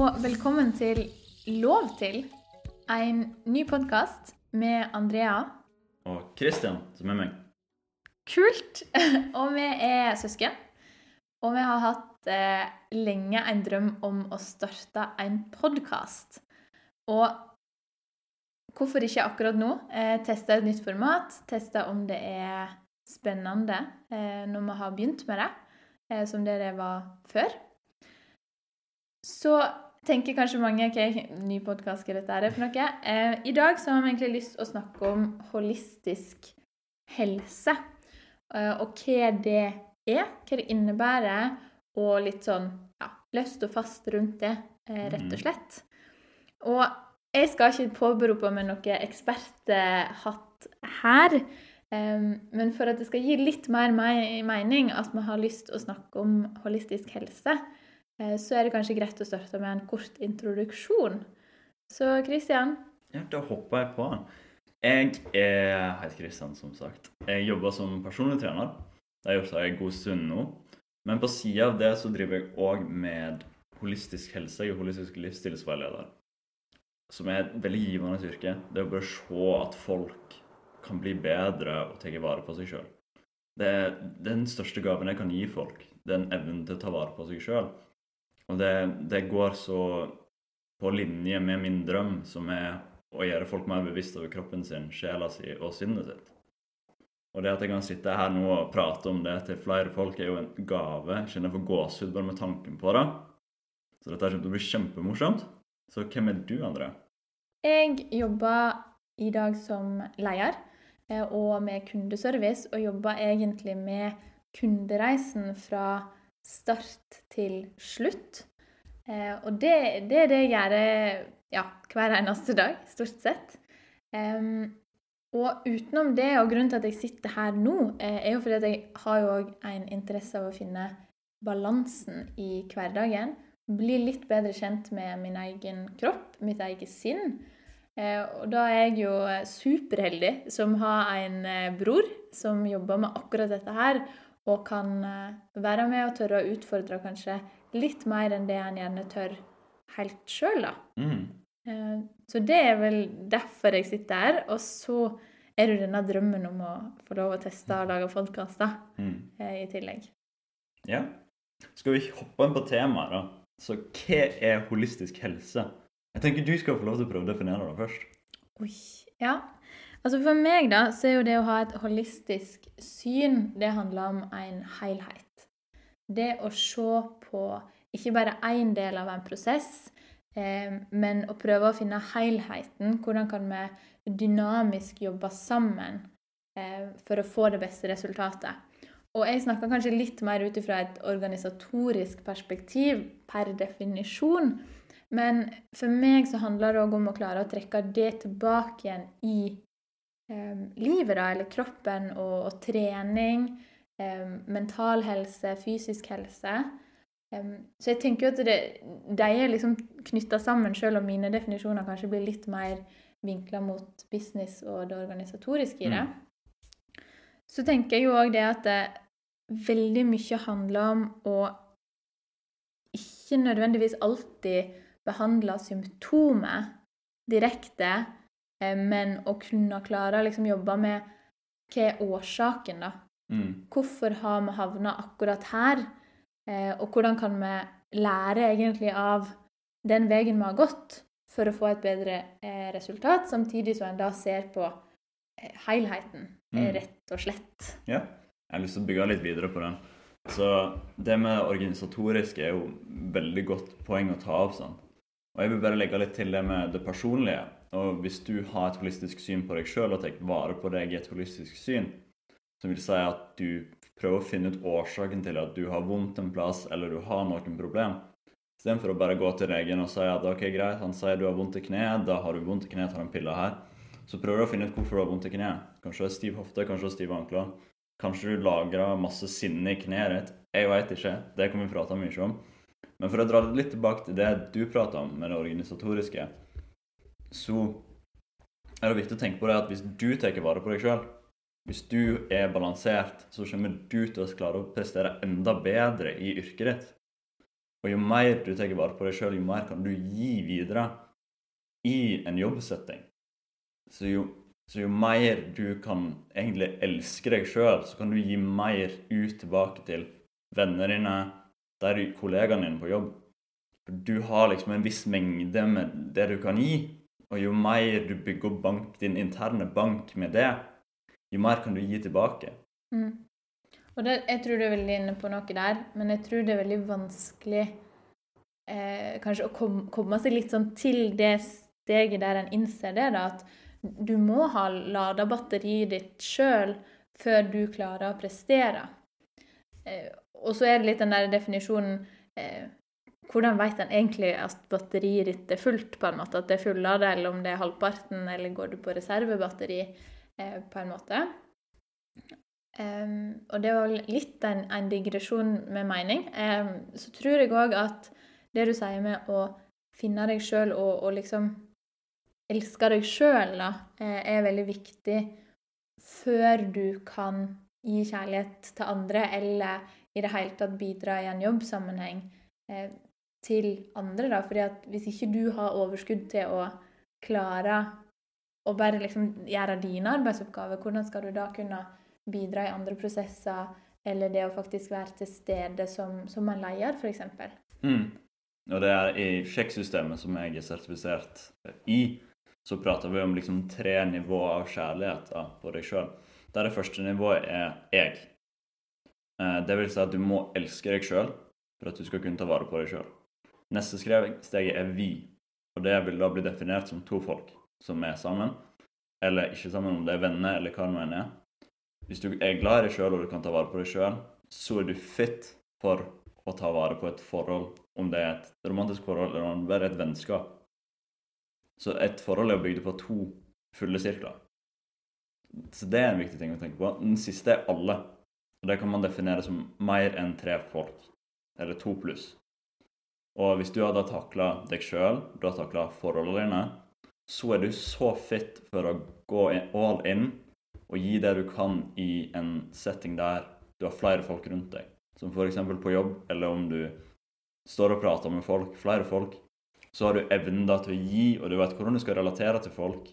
og velkommen til Lov til, en ny podkast med Andrea. Og Christian, som er meg. Kult! Og vi er søsken. Og vi har hatt eh, lenge en drøm om å starte en podkast. Og hvorfor ikke akkurat nå? Eh, teste et nytt format. Teste om det er spennende eh, når vi har begynt med det, eh, som det det var før. Så tenker kanskje mange ok, ny podkast, hva dette er for noe? Eh, I dag så har vi egentlig lyst til å snakke om holistisk helse. Eh, og hva det er, hva det innebærer, og litt sånn ja, løst og fast rundt det, eh, rett og slett. Og jeg skal ikke påberope meg noe eksperthatt her. Um, men for at det skal gi litt mer me mening at vi har lyst til å snakke om holistisk helse, så er det kanskje greit å starte med en kort introduksjon. Så Kristian? Ja, da hopper jeg på. Jeg er heter Kristian, som sagt. Jeg jobber som personlig trener. Det har jeg gjort en god stund nå. Men på sida av det så driver jeg òg med holistisk helse. Jeg er holistisk livsstilsveileder. Som er et veldig givende yrke. Det å bare se at folk kan bli bedre og ta vare på seg sjøl. Det er den største gaven jeg kan gi folk. Den evnen til å ta vare på seg sjøl. Og det, det, går så på linje med min drøm, som er å gjøre folk mer bevisst over kroppen sin, sjela si og sinnet sitt. Og det at jeg kan sitte her nå og prate om det til flere folk, er jo en gave. Jeg kjenner jeg får gåsehud bare med tanken på det. Så dette kommer til å bli kjempemorsomt. Så hvem er du, André? Jeg jobber i dag som leder eh, og med kundeservice, og jobber egentlig med kundereisen fra start til slutt. Eh, og det, det er det jeg gjør ja, hver eneste dag, stort sett. Eh, og utenom det, og grunnen til at jeg sitter her nå, eh, er jo fordi at jeg har jo en interesse av å finne balansen i hverdagen. Bli litt bedre kjent med min egen kropp, mitt eget sinn. Eh, og da er jeg jo superheldig som har en bror som jobber med akkurat dette her, og kan være med og tørre å utfordre kanskje litt mer enn det han gjerne tør helt sjøl, da. Mm. Så det er vel derfor jeg sitter her. Og så er det denne drømmen om å få lov å teste og lage podkaster Mm. i tillegg. Ja. Skal vi hoppe inn på temaet, da? Så hva er holistisk helse? Jeg tenker du skal få lov til å prøve å definere det først. Oi. Ja. Altså For meg da, så er jo det å ha et holistisk syn, det handler om en helhet. Det å se på ikke bare én del av en prosess, eh, men å prøve å finne helheten. Hvordan kan vi dynamisk jobbe sammen eh, for å få det beste resultatet? Og jeg snakker kanskje litt mer ut ifra et organisatorisk perspektiv per definisjon. Men for meg så handler det òg om å klare å trekke det tilbake igjen i livet, da, eller kroppen, og, og trening, eh, mental helse, fysisk helse. Så jeg tenker jo at det, de er liksom knytta sammen, selv om mine definisjoner kanskje blir litt mer vinkla mot business og det organisatoriske i det. Mm. Så tenker jeg jo òg det at det veldig mye handler om å ikke nødvendigvis alltid behandle symptomet direkte, eh, men å kunne klare å liksom jobbe med hva er årsaken, da. Mm. Hvorfor har vi havna akkurat her? Eh, og hvordan kan vi lære egentlig av den veien vi har gått, for å få et bedre eh, resultat, samtidig som en da ser på eh, helheten, eh, Mm. rett og slett. Ja. Jeg har lyst til å bygge litt videre på den. Så det med organisatorisk er jo veldig godt poeng å ta opp. sånn. Og jeg vil bare legge litt til det med det personlige. Og hvis du har et holistisk syn på deg sjøl og tar vare på deg i et holistisk syn, som vil si at du prøver å finne ut årsaken til at du har vondt en plass eller du har noen problem, istedenfor å bare gå til legen og si at ok, greit, han sier du har vondt i kneet, da har du vondt i kneet, tar en pille her. Så prøver du å finne ut hvorfor du har vondt i kneet. Kanskje du har stiv hofte, kanskje du har stive ankler. Kanskje du lagrer masse sinne i kneet ditt. Jeg veit ikke. Det kan vi prate mye om. Men for å dra litt tilbake til det du prata om, med det organisatoriske, så er det viktig å tenke på det at hvis du tar vare på deg sjøl, hvis du er balansert, så kommer du til å klare å prestere enda bedre i yrket ditt. Og jo mer du tar vare på deg sjøl, jo mer kan du gi videre i en jobbsetting. Så jo, så jo mer du kan egentlig elske deg sjøl, så kan du gi mer ut tilbake til vennene dine, der kollegaene dine på jobb. Du har liksom en viss mengde med det du kan gi, og jo mer du bygger bank, din interne bank med det, jo mer kan du gi tilbake. Mm. Og det, jeg tror du er veldig inne på noe der, men jeg tror det er veldig vanskelig eh, kanskje å kom, komme seg litt sånn til det steget der en innser det, da, at du må ha lada batteriet ditt sjøl før du klarer å prestere. Eh, og så er det litt den der definisjonen eh, Hvordan vet en egentlig at batteriet ditt er fullt, på en måte, at det er fullada, eller om det er halvparten, eller går du på reservebatteri, eh, på en måte. Um, og det var litt en, en digresjon med mening. Um, så tror jeg òg at det du sier med å finne deg sjøl og, og, liksom elske deg sjøl, da, eh, er veldig viktig før du kan gi kjærlighet til andre, eller i det hele tatt bidra i en jobbsammenheng eh, til andre. da, fordi at hvis ikke du har overskudd til å klare å bare liksom gjøre dine arbeidsoppgaver, hvordan skal du da kunne bidra i andre prosesser, eller det å faktisk være til stede som, som en leder, f.eks. Mm. Og det er i sjekksystemet som jeg er sertifisert i, så prater vi om liksom tre nivåer av kjærlighet på deg sjøl. Der det første nivået er jeg. Eh, det vil si at du må elske deg sjøl for at du skal kunne ta vare på deg sjøl. Neste steget er vi, og det vil da bli definert som to folk som er sammen. Eller ikke sammen, om det er venner eller hva det nå er. Hvis du er glad i deg sjøl og du kan ta vare på deg sjøl, så er du fit for å ta vare på et forhold, om det er et romantisk forhold eller om det er et vennskap. Så et forhold er bygd på to fulle sirkler. Så det er en viktig ting å tenke på. Den siste er alle. Og Det kan man definere som mer enn tre folk. Eller to pluss. Og hvis du hadde takla deg sjøl, du har takla forholdene dine, så er du så fit for å gå all in og gi det du kan i en setting der du har flere folk rundt deg. Som f.eks. på jobb, eller om du står og prater med folk, flere folk. Så har du evnen da til å gi, og du vet hvordan du skal relatere til folk.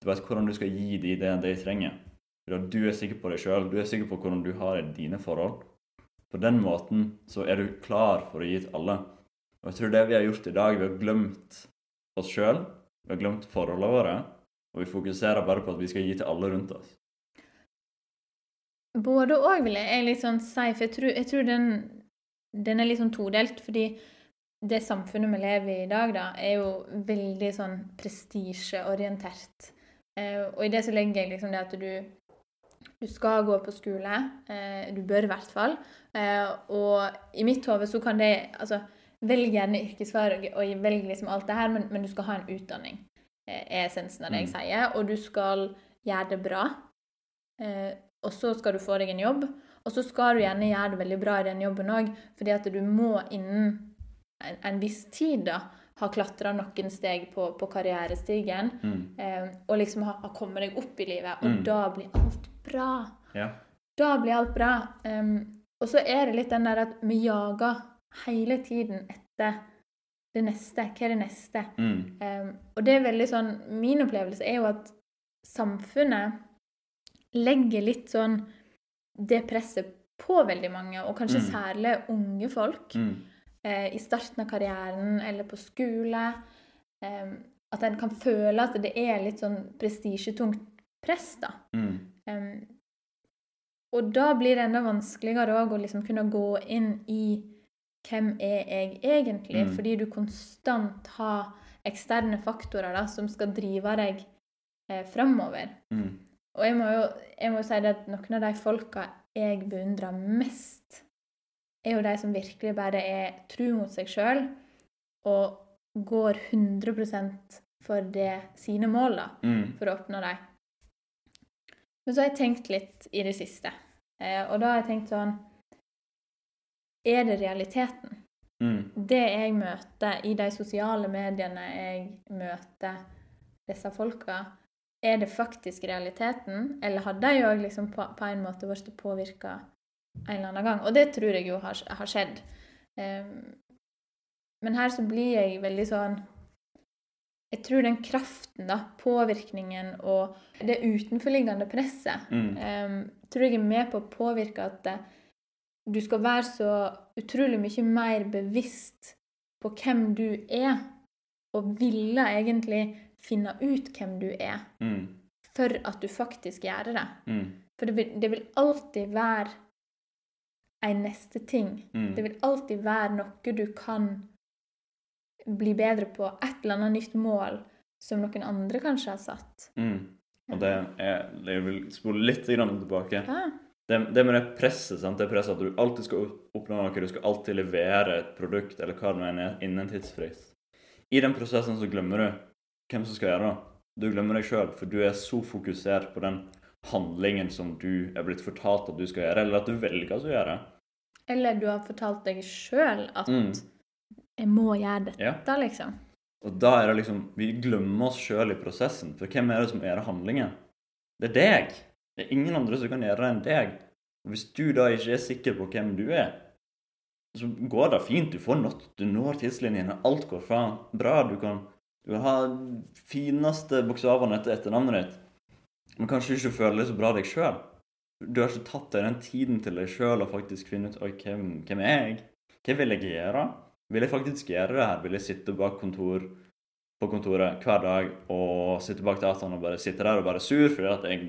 Du vet hvordan du skal gi dem det de trenger. For Du er sikker på deg sjøl, du er sikker på hvordan du har i dine forhold. På den måten så er du klar for å gi til alle. Og jeg tror det vi har gjort i dag, vi har glemt oss sjøl, vi har glemt forholdene våre, og vi fokuserer bare på at vi skal gi til alle rundt oss. Både òg, vil jeg litt sånn si. For jeg tror, jeg tror den, den, er litt sånn todelt. Fordi det samfunnet vi lever i i dag, da, er jo veldig sånn prestisjeorientert. Eh, og i det så legger jeg liksom det at du, du skal gå på skole. Eh, du bør i hvert fall. Eh, og i mitt hode så kan det Altså, velg gjerne yrkesfag og velg liksom alt det her, men, men du skal ha en utdanning. Eh, er essensen av det jeg mm. sier. Og du skal gjøre det bra. Eh, og så skal du få deg en jobb. Og så skal du gjerne gjøre det veldig bra i den jobben òg, fordi at du må innen en, en viss tid da, ha klatra noen steg på, på karrierestigen mm. eh, og liksom ha, ha, kommet deg opp i livet. Og mm. da blir alt bra. Ja. Da blir alt bra. Um, og så er det litt den der at vi jager hele tiden etter det neste. Hva er det neste? Mm. Um, og det er veldig sånn Min opplevelse er jo at samfunnet legger litt sånn det presset på veldig mange, og kanskje mm. særlig unge folk, mm. eh, i starten av karrieren eller på skole. Eh, at en kan føle at det er litt sånn prestisjetungt press, da. Mm. Um, og da blir det enda vanskeligere òg å liksom kunne gå inn i hvem er jeg egentlig? Mm. Fordi du konstant har eksterne faktorer da, som skal drive deg eh, framover. Mm. Og jeg må jo jeg må si at noen av de folka jeg beundrer mest, er jo de som virkelig bare er tru mot seg sjøl og går 100 for det sine mål, da, mm. for å oppnå dem. Men så har jeg tenkt litt i det siste, eh, og da har jeg tenkt sånn Er det realiteten? Mm. Det jeg møter i de sosiale mediene jeg møter disse folka, er det faktisk realiteten, eller har de òg liksom på, på, en måte blitt påvirka en eller annen gang? Og det tror jeg jo har, har skjedd. Um, men her så blir jeg veldig sånn Jeg tror den kraften, da, påvirkningen og det utenforliggende presset Mm. um, tror jeg er med på å påvirke at eh, du skal være så utrolig mye mer bevisst på hvem du er, og ville egentlig finne ut hvem du er, Mm. for at du faktisk gjør det. Mm. For det vil, det vil alltid være en neste ting. Mm. Det vil alltid være noe du kan bli bedre på. Et eller annet nytt mål som noen andre kanskje har satt. Mm. Og det er Jeg vil spole litt tilbake. Ja. Det, det med det presset, sant? det presset at du alltid skal oppnå noe, du skal alltid levere et produkt eller hva det er, innen en tidsfrist. I den prosessen så glemmer du hvem som skal gjøre det. Du glemmer deg sjøl, for du er så fokusert på den handlingen som du er blitt fortalt at du skal gjøre, eller at du velger å gjøre. Eller du har fortalt deg sjøl at Mm. 'jeg må gjøre dette', Ja. liksom. Og da er det liksom Vi glemmer oss sjøl i prosessen. For hvem er det som gjør handlingen? Det er deg. Det er ingen andre som kan gjøre det enn deg. Og hvis du da ikke er sikker på hvem du er, så går det fint. Du får nådd. Du når tidslinjene. Alt går faen bra. Du kan, du kan ha fineste bokstavene etter etternavnet ditt, men kanskje ikke føler det så bra deg sjøl. Du har ikke tatt deg den tiden til deg sjøl og faktisk finne ut Oi, hvem, hvem er jeg? Hva vil jeg gjøre? Vil jeg faktisk gjøre det her? Vil jeg sitte bak kontor på kontoret hver dag og sitte bak dataen og bare sitte der og være sur fordi at jeg,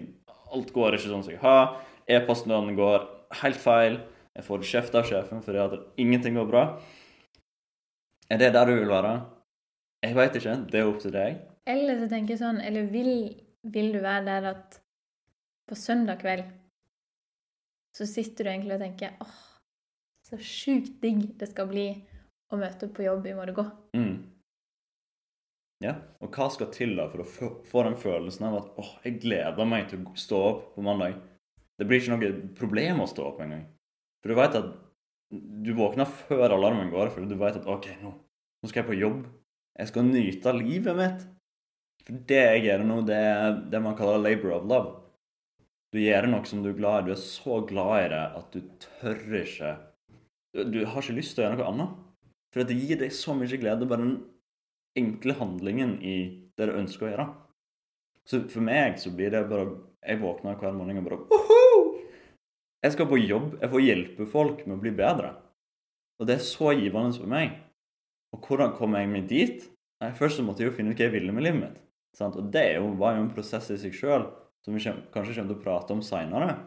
alt går ikke sånn som jeg har? E-posten går helt feil. Jeg får kjeft av sjefen fordi at ingenting går bra. Er det der du vil være? Jeg veit ikke. Det er opp til deg. Eller så tenker jeg sånn Eller vil, vil du være der at på søndag kveld så sitter du egentlig og tenker åh, så sjukt digg det skal bli å møte på jobb i morgen. Mm. Ja, og hva skal til da for å få, den følelsen av at åh, jeg gleder meg til å stå opp på mandag? Det blir ikke noe problem å stå opp engang. For du vet at du våkner før alarmen går, for du vet at OK, nå, nå skal jeg på jobb. Jeg skal nyte livet mitt. For det jeg gjør nå, det er det man kaller labor of love. Du gjør noe som du er glad i. Du er så glad i det at du tør ikke Du, har ikke lyst til å gjøre noe annet. For det gir deg så mye glede, bare enkle handlingen i det du ønsker å gjøre. Så for meg så blir det bare Jeg våkner hver morgen og bare Oho! Jeg skal på jobb. Jeg får hjelpe folk med å bli bedre. Og det er så givende for meg. Og hvordan kom jeg meg dit? Nei, Først så måtte jeg jo finne ut hva jeg ville med livet mitt. Sant? Og det jo, var jo en prosess i seg sjøl som vi kanskje kommer til å prate om seinere.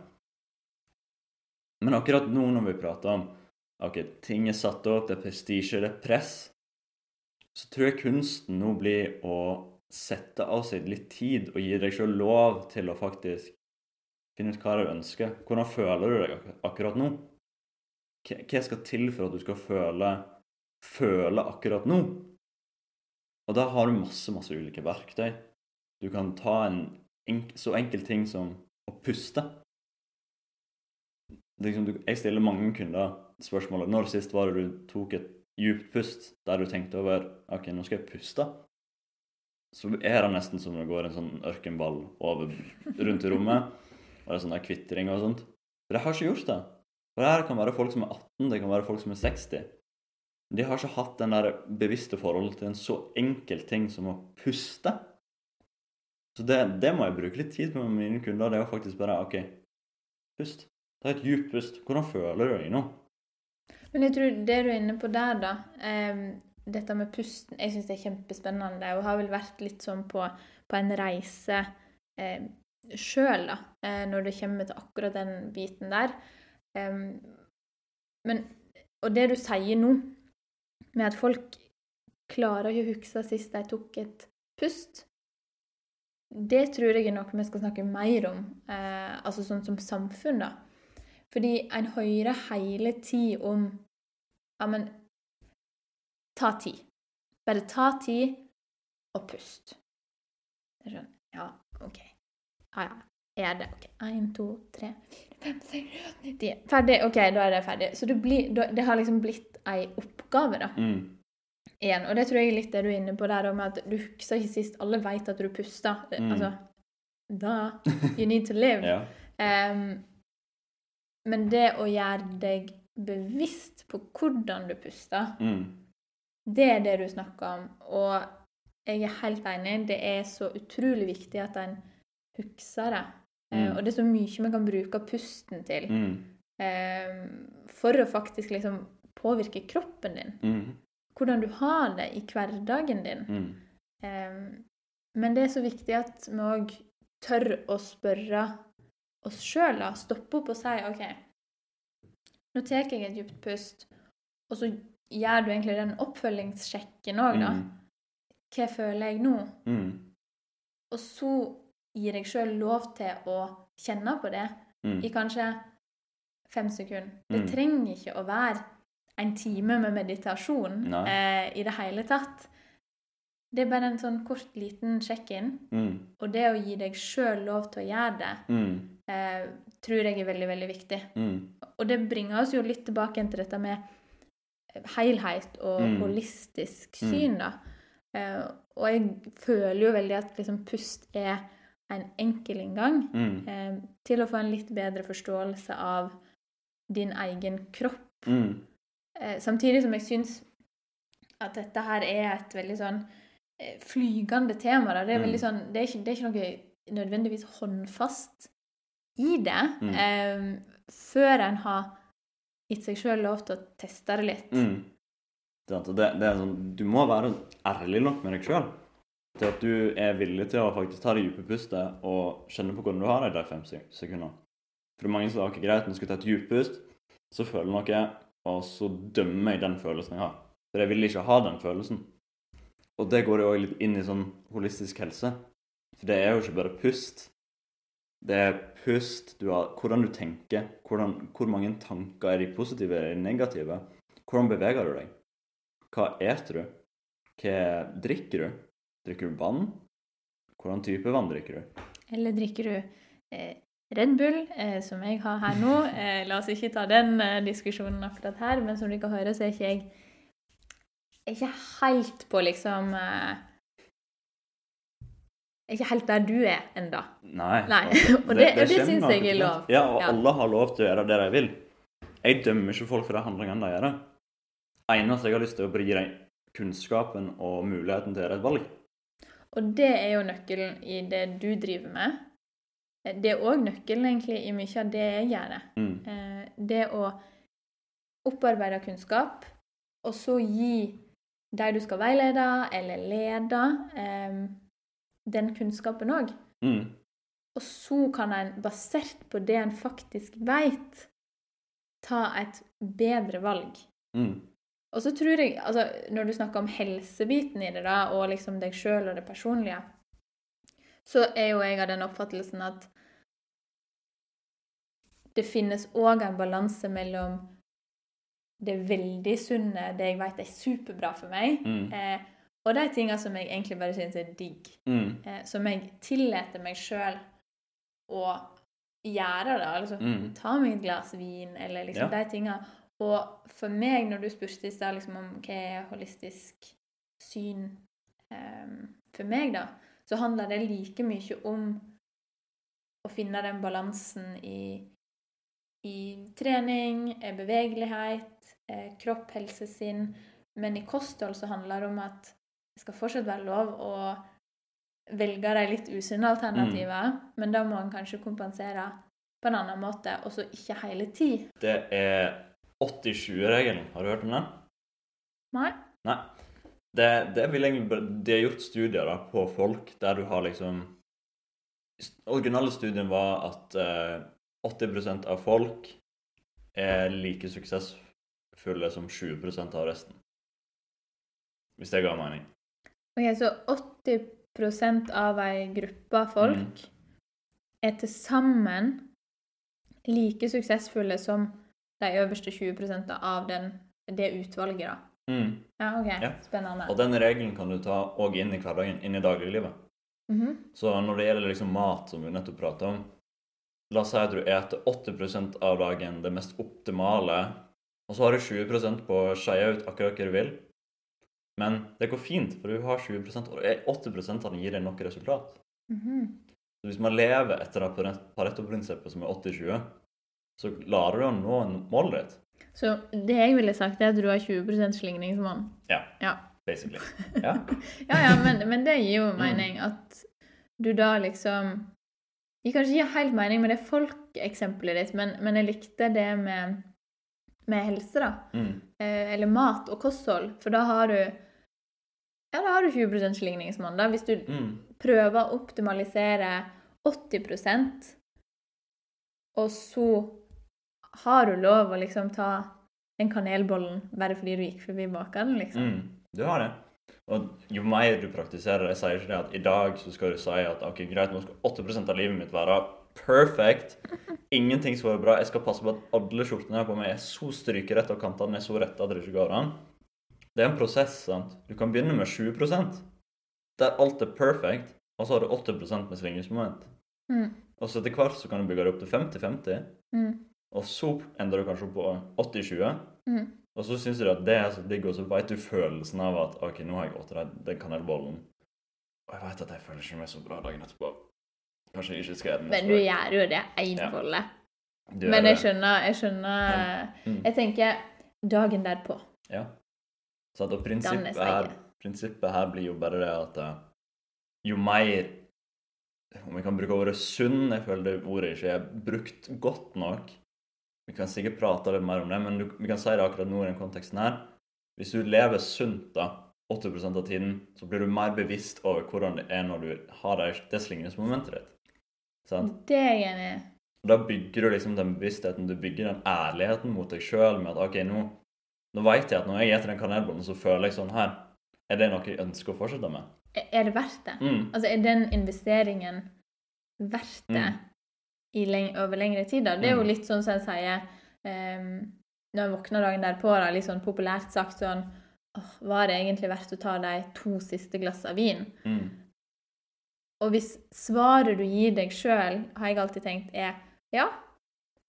Men akkurat nå når vi prater om ok, ting er satt opp, det er prestisje, det er press, så tror jeg kunsten nå blir å sette av seg litt tid og gi deg sjøl lov til å faktisk finne ut hva du ønsker. Hvordan føler du deg akkurat nå? Hva skal til for at du skal føle, føle akkurat nå? Og da har du masse, masse ulike verktøy. Du kan ta en enk så enkel ting som å puste. Liksom, jeg stiller mange kunder spørsmålet når sist var det du tok et djupt pust der du tenkte over ok, nå skal jeg puste. Så er det nesten som det går en sånn ørkenball over, rundt i rommet. Og det er sånn der kvitring og sånt. For jeg har ikke gjort det. For det her kan være folk som er 18, det kan være folk som er 60. De har ikke hatt den der bevisste forholdet til en så enkel ting som å puste. Så det, det må jeg bruke litt tid på med mine kunder. Det er jo faktisk bare OK, pust. Ta et djupt pust. Hvordan føler du deg nå? Men jeg tror det du er inne på der, da um, Dette med pusten Jeg syns det er kjempespennende, og har vel vært litt sånn på, på en reise eh, sjøl, da, eh, når det kommer til akkurat den biten der. Um, men Og det du sier nå, med at folk klarer ikke å huske sist de tok et pust det tror jeg er noe vi skal snakke mer om, eh, altså sånn som samfunn, da. Fordi en hører hele tid om Ja, men ta tid. Bare ta tid og pust. Sånn Ja, OK. Ja, ja. Er det OK? Én, to, tre, fire, fem, seks, sju, åtte, Ferdig. OK, da er det ferdig. Så det, blir, det har liksom blitt ei oppgave, da. Mm. Igjen. Og det tror jeg er litt det du er inne på der, med at du husker ikke sist. Alle vet at du puster. Mm. Altså Da You need to live. Ja. Em, men det å gjøre deg bevisst på hvordan du puster, Mm. det er det du snakker om. Og jeg er helt enig. Det er så utrolig viktig at en husker det. Eh, Mm. Og det er så mye vi kan bruke pusten til Mm. eh, for å faktisk liksom påvirke kroppen din. Mm. Hvordan du har det i hverdagen din. Mm. Eh, men det er så viktig at vi òg tør å spørre oss sjøl. Stoppe opp og si OK, nå tar jeg et dypt pust, og så gjør du egentlig den oppfølgingssjekken òg, da. Mm. Hva føler jeg nå? Mm. Og så gir jeg sjøl lov til å kjenne på det Mm. i kanskje fem sekunder. Det Mm. trenger ikke å være en time med meditasjon eh, i det hele tatt. Det er bare en sånn kort, liten sjekk-in. Mm. Og det å gi deg sjøl lov til å gjøre det, Mm. Eh, tror jeg er veldig, veldig viktig. Mm. Og det bringer oss jo litt tilbake til dette med helhet og Mm. holistisk Mm. syn, da. Eh, og jeg føler jo veldig at liksom pust er en enkel inngang Mm. eh, til å få en litt bedre forståelse av din egen kropp. Mm. Eh, samtidig som jeg syns at dette her er et veldig sånn eh, flygende tema. Da. Det, er Mm. veldig sånn, det, er ikke, det er ikke noe nødvendigvis håndfast i det Mm. eh, før en har gitt seg sjøl lov til å teste det litt. Mm. Det, det, det er sånn, du må være ærlig nok med deg sjøl til at du er villig til å faktisk ta det dype pustet og kjenne på hvordan du har det de fem sek- sekundene. For det er mange som sier ok, greit, nå skal jeg ta et dyppust, så føler jeg noe, og så dømmer jeg den følelsen jeg har. For jeg vil ikke ha den følelsen. Og det går jo også litt inn i sånn holistisk helse. For det er jo ikke bare pust. Det er pust, du har, hvordan du tenker, hvordan, hvor mange tanker er de positive eller de negative. Hvordan beveger du deg? Hva eter du? Hva drikker du? Drikker du vann? Hvordan type vann drikker du? Eller drikker du eh, Red Bull, eh, som jeg har her nå? Eh, la oss ikke ta den eh, diskusjonen akkurat her, men som dere høre, så er ikke jeg ikke helt på liksom eh, er ikke helt der du er enda. Nei. Nei, og det- det, det det synes jeg er lov. Ja, og Ja. alle har lov til å gjøre det de vil. Jeg dømmer ikke folk for de handlingene de gjør. Eneste jeg har lyst til å gi dem kunnskapen og muligheten til å gjøre et valg. Og det er jo nøkkelen i det du driver med. Eh, Det er òg nøkkelen egentlig i mye av det jeg gjør. Mm. Eh, Det å opparbeide kunnskap, og så gi de du skal veilede eller lede, eh, den kunnskapen òg. Mm. Og så kan en, basert på det en faktisk veit, ta et bedre valg. Mm. Og så tror jeg, altså Når du snakker om helsebiten i det, da, og liksom deg sjøl og det personlige, så er jo jeg av den oppfattelsen at det finnes òg en balanse mellom det veldig sunne, det jeg vet er superbra for meg, Mm. eh, og de tinga som jeg egentlig bare syns er digg. Mm. Eh, som jeg tillater meg sjøl å gjøre. da, altså Mm. Ta meg et glass vin, eller liksom Ja. de tinga. Og for meg, når du spurte i stad liksom, om hva er holistisk syn eh, For meg, da, så handler det like mye om å finne den balansen i, i trening, eh, bevegelighet, eh, kropp, helse, sinn. Men i kosthold så handler det om at det skal fortsatt være lov å velge de litt usunne alternativene, men da må en kanskje kompensere på en annen måte, og så ikke hele tid. Det er 80-20-regelen. Har du hørt om den? Nei? Nei. Det, det vil egentlig De har gjort studier da, på folk der du har liksom Originale studien var at eh, 80% av folk er like suksessfulle som 20 av resten. Hvis det ga mening. Ok, Så 80% av ei gruppe folk er til sammen like suksessfulle som de øverste 20% av den, det utvalget, da. Mm. Ja, OK. Ja. Spennende. Og den regelen kan du ta òg inn i hverdagen, inn i dagliglivet. Mhm. Så når det gjelder liksom mat, som vi nettopp prata om La oss si at du eter 80% av dagen det mest optimale, og så har du 20% på å skeie ut akkurat hva du vil. Men det går fint, for du har 20% og 80 av den gir deg nok resultat. Mhm. Så hvis man lever etter det Pareto-prinsippet som er 80-20, så klarer du å nå målet ditt. Så det jeg ville sagt, er at du har 20% slingringsmonn. Ja. Ja. Basically. Ja. Ja, ja, men, men det gir jo Mm. mening at du da liksom Gir kanskje ikke helt mening med det folkeeksempelet ditt, men, men jeg likte det med, med helse, da. Mm. Eh, eller mat og kosthold. For da har du Ja, da har du 20 slingringsmonn. da. Hvis du Mm. prøver å optimalisere 80% og så har du lov å liksom ta den kanelbollen bare fordi du gikk forbi bakeren, liksom. Mm. Du har det. Og jo mer du praktiserer Jeg sier ikke det at i dag så skal du si at ok, greit, nå skal 8 av livet mitt være perfect. Ingenting som er bra. Jeg skal passe på at alle skjortene jeg har på meg, er så strykerette og kantene er så rette at det ikke går an. Det er en prosess. sant? Du kan begynne med 20 der alt er perfect, og så har du 80 med svingningsmoment. Mm. Og så etter hvert så kan du bygge det opp til 50-50, Mm. og så ender du kanskje opp på 80-20. Mm. Og så syns du at det er så digg, og så vet du følelsen av at OK, nå har jeg spist den, den kanelbollen. Og jeg vet at jeg føler ikke meg så bra dagen etterpå. Kanskje jeg ikke skal gjøre det Men du gjør jo det én bolle. Ja. Men jeg skjønner, jeg skjønner Mm. Jeg tenker dagen derpå. Ja. Så at, og prinsippet er her, prinsippet her blir jo bare det at eh, jo mer Om vi kan bruke ordet sunn Jeg føler det ordet ikke er brukt godt nok. Vi kan sikkert prate litt mer om det, men du, vi kan si det akkurat nå i den konteksten her. Hvis du lever sunt da, 80 av tiden, så blir du mer bevisst over hvordan det er når du har det, det slingringsmomentet ditt. Sant? Det er jeg enig i. Da bygger du liksom den bevisstheten, du bygger den ærligheten mot deg sjøl med at OK, nå, nå vet jeg at når jeg spiser den kanelbollen, så føler jeg sånn her. Er det noe jeg ønsker å fortsette med? Er det verdt det? Mm. Altså, er den investeringen verdt det Mm. i leng over lengre tid? da? Det er jo Mm. litt sånn som jeg sier um, Når jeg våkner dagen derpå, da, litt sånn populært sagt sånn åh, Var det egentlig verdt å ta de to siste glassene vin? Mm. Og hvis svaret du gir deg sjøl, har jeg alltid tenkt, er ja,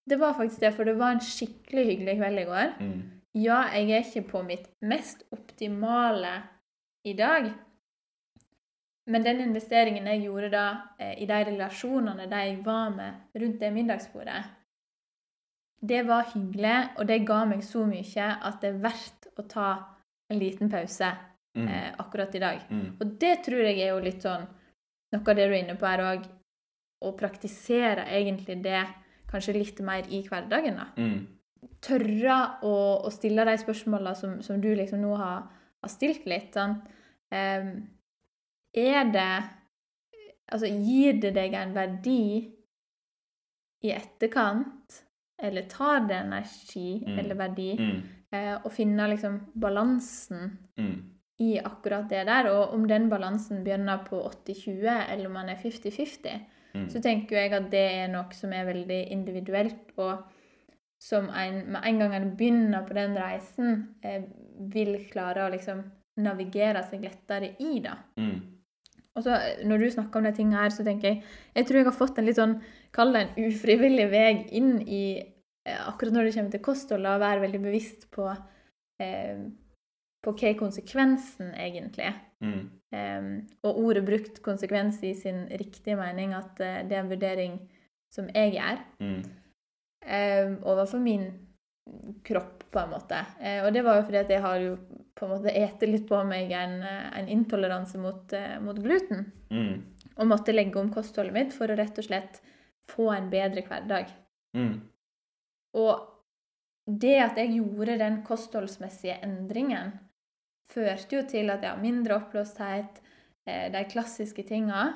det var faktisk det, for det var en skikkelig hyggelig kveld i går. Mm. Ja, jeg er ikke på mitt mest optimale i dag. Men den investeringen jeg gjorde da eh, i de relasjonene de jeg var med rundt det middagsbordet, det var hyggelig, og det ga meg så mye at det er verdt å ta en liten pause Mm. eh, akkurat i dag. Mm. Og det tror jeg er jo litt sånn Noe av det du er inne på er òg. Å praktisere egentlig det kanskje litt mer i hverdagen. da Mm. tørre å, å stille de spørsmålene som, som du liksom nå har, har stilt litt. Sånn. Um, er det Altså, gir det deg en verdi i etterkant? Eller tar det energi Mm. eller verdi? Mm. Uh, å finne liksom balansen Mm. I akkurat det der. Og om den balansen begynner på 80-20, eller om man er 50-50, Mm. så tenker jeg at det er noe som er veldig individuelt, og som en, med en gang en begynner på den reisen, eh, vil klare å liksom navigere seg lettere i, da. Mm. Og så Når du snakker om de tingene her, så tenker jeg jeg tror jeg har fått en litt sånn, kall det en ufrivillig vei inn i eh, Akkurat når det kommer til kosthold, å være veldig bevisst på eh, på hva er konsekvensen egentlig. Mm. Um, og ordet brukt konsekvens i sin riktige mening, at uh, det er en vurdering som jeg gjør Mm. um, overfor min kropp, på en måte. Uh, og det var jo fordi at jeg har jo på en måte ete litt på meg en, eh, en intoleranse mot, uh, mot gluten. Mm. Og måtte legge om kostholdet mitt for å rett og slett få en bedre hverdag. Mm. Og det at jeg gjorde den kostholdsmessige endringen, førte jo til at jeg har mindre oppblåsthet, eh, de klassiske tinga.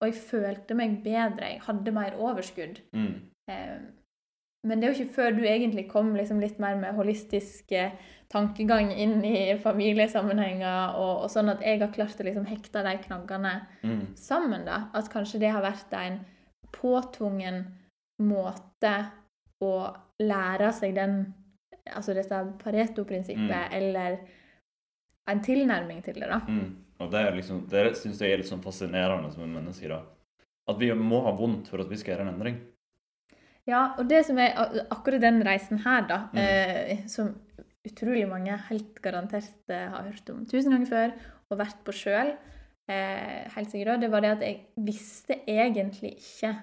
og jeg følte meg bedre. Jeg hadde mer overskudd. Mm. Men det er jo ikke før du egentlig kom liksom litt mer med holistisk tankegang inn i familiesammenhenger, og, og sånn at jeg har klart å liksom hekte de knaggene Mm. sammen, da. At kanskje det har vært en påtvungen måte å lære seg den Altså dette Pareto-prinsippet, Mm. eller en tilnærming til det, da. Mm. Og det, liksom, det syns jeg er litt sånn fascinerende som en menneske. da. At vi må ha vondt for at vi skal gjøre en endring. Ja, og det som er akkurat den reisen her, da, Mm. eh, som utrolig mange helt garantert eh, har hørt om tusen ganger før, og vært på sjøl, eh, helt sikkert det var det at jeg visste egentlig ikke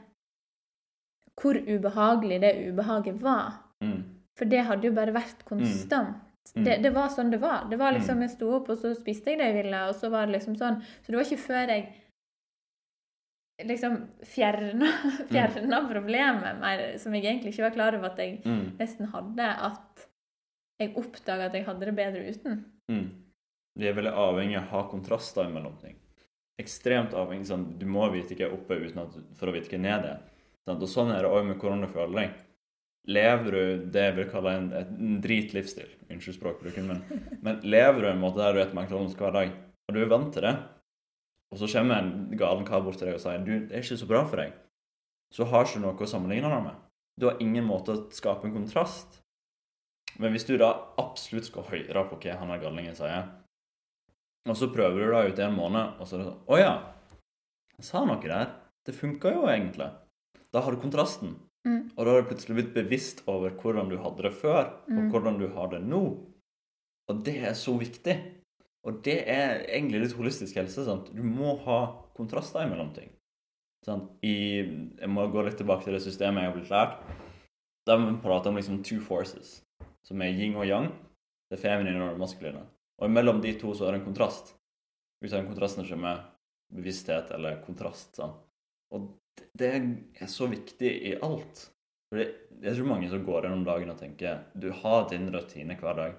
hvor ubehagelig det ubehaget var. Mm. For det hadde jo bare vært konstant. Mm. Det, det var sånn det var. Det var liksom, Mm. Jeg sto opp, og så spiste jeg det jeg ville, og så var det liksom sånn. Så det var ikke før jeg liksom fjerna, fjerna problemet mer, som jeg egentlig ikke var klar over at jeg Mm. nesten hadde, at jeg oppdaga at jeg hadde det bedre uten. Mm. Vi er veldig avhengig av å ha kontraster mellom ting. Ekstremt avhengig. Sånn, du må vite hva er oppe uten at, for å vite hva nede er. Sånn, Og sånn er det òg med deg. Lever du det jeg vil kalle en, en dritlivsstil, unnskyld språkbruken, men, men lever du en måte der du spiser McDonald's hver dag, og du er vant til det, og så kommer en galen kar bort til deg og sier du, det er ikke så bra for deg, så har ikke du noe å sammenligne det med. Du har ingen måte å skape en kontrast. Men hvis du da absolutt skal høre på hva han er galningen sier, og så prøver du da ut en måned, og så er det sånn Å ja, jeg sa noe der. Det funka jo egentlig. Da har du kontrasten. Mm. Og da har du plutselig blitt bevisst over hvordan du hadde det før, og Mm. hvordan du har det nå. Og det er så viktig. Og det er egentlig litt holistisk helse. sant? Du må ha kontraster imellom ting. Sant? I, jeg må gå litt tilbake til det systemet jeg har blitt lært. Der vi prater om liksom two forces, som er yin og yang. Det feminine og det maskuline. Og mellom de to så er det en kontrast. Den kontrasten kommer bevissthet eller kontrast. Sant? Og det er så viktig i alt. For det, det er så mange som går gjennom dagen og tenker Du har din rutine hver dag.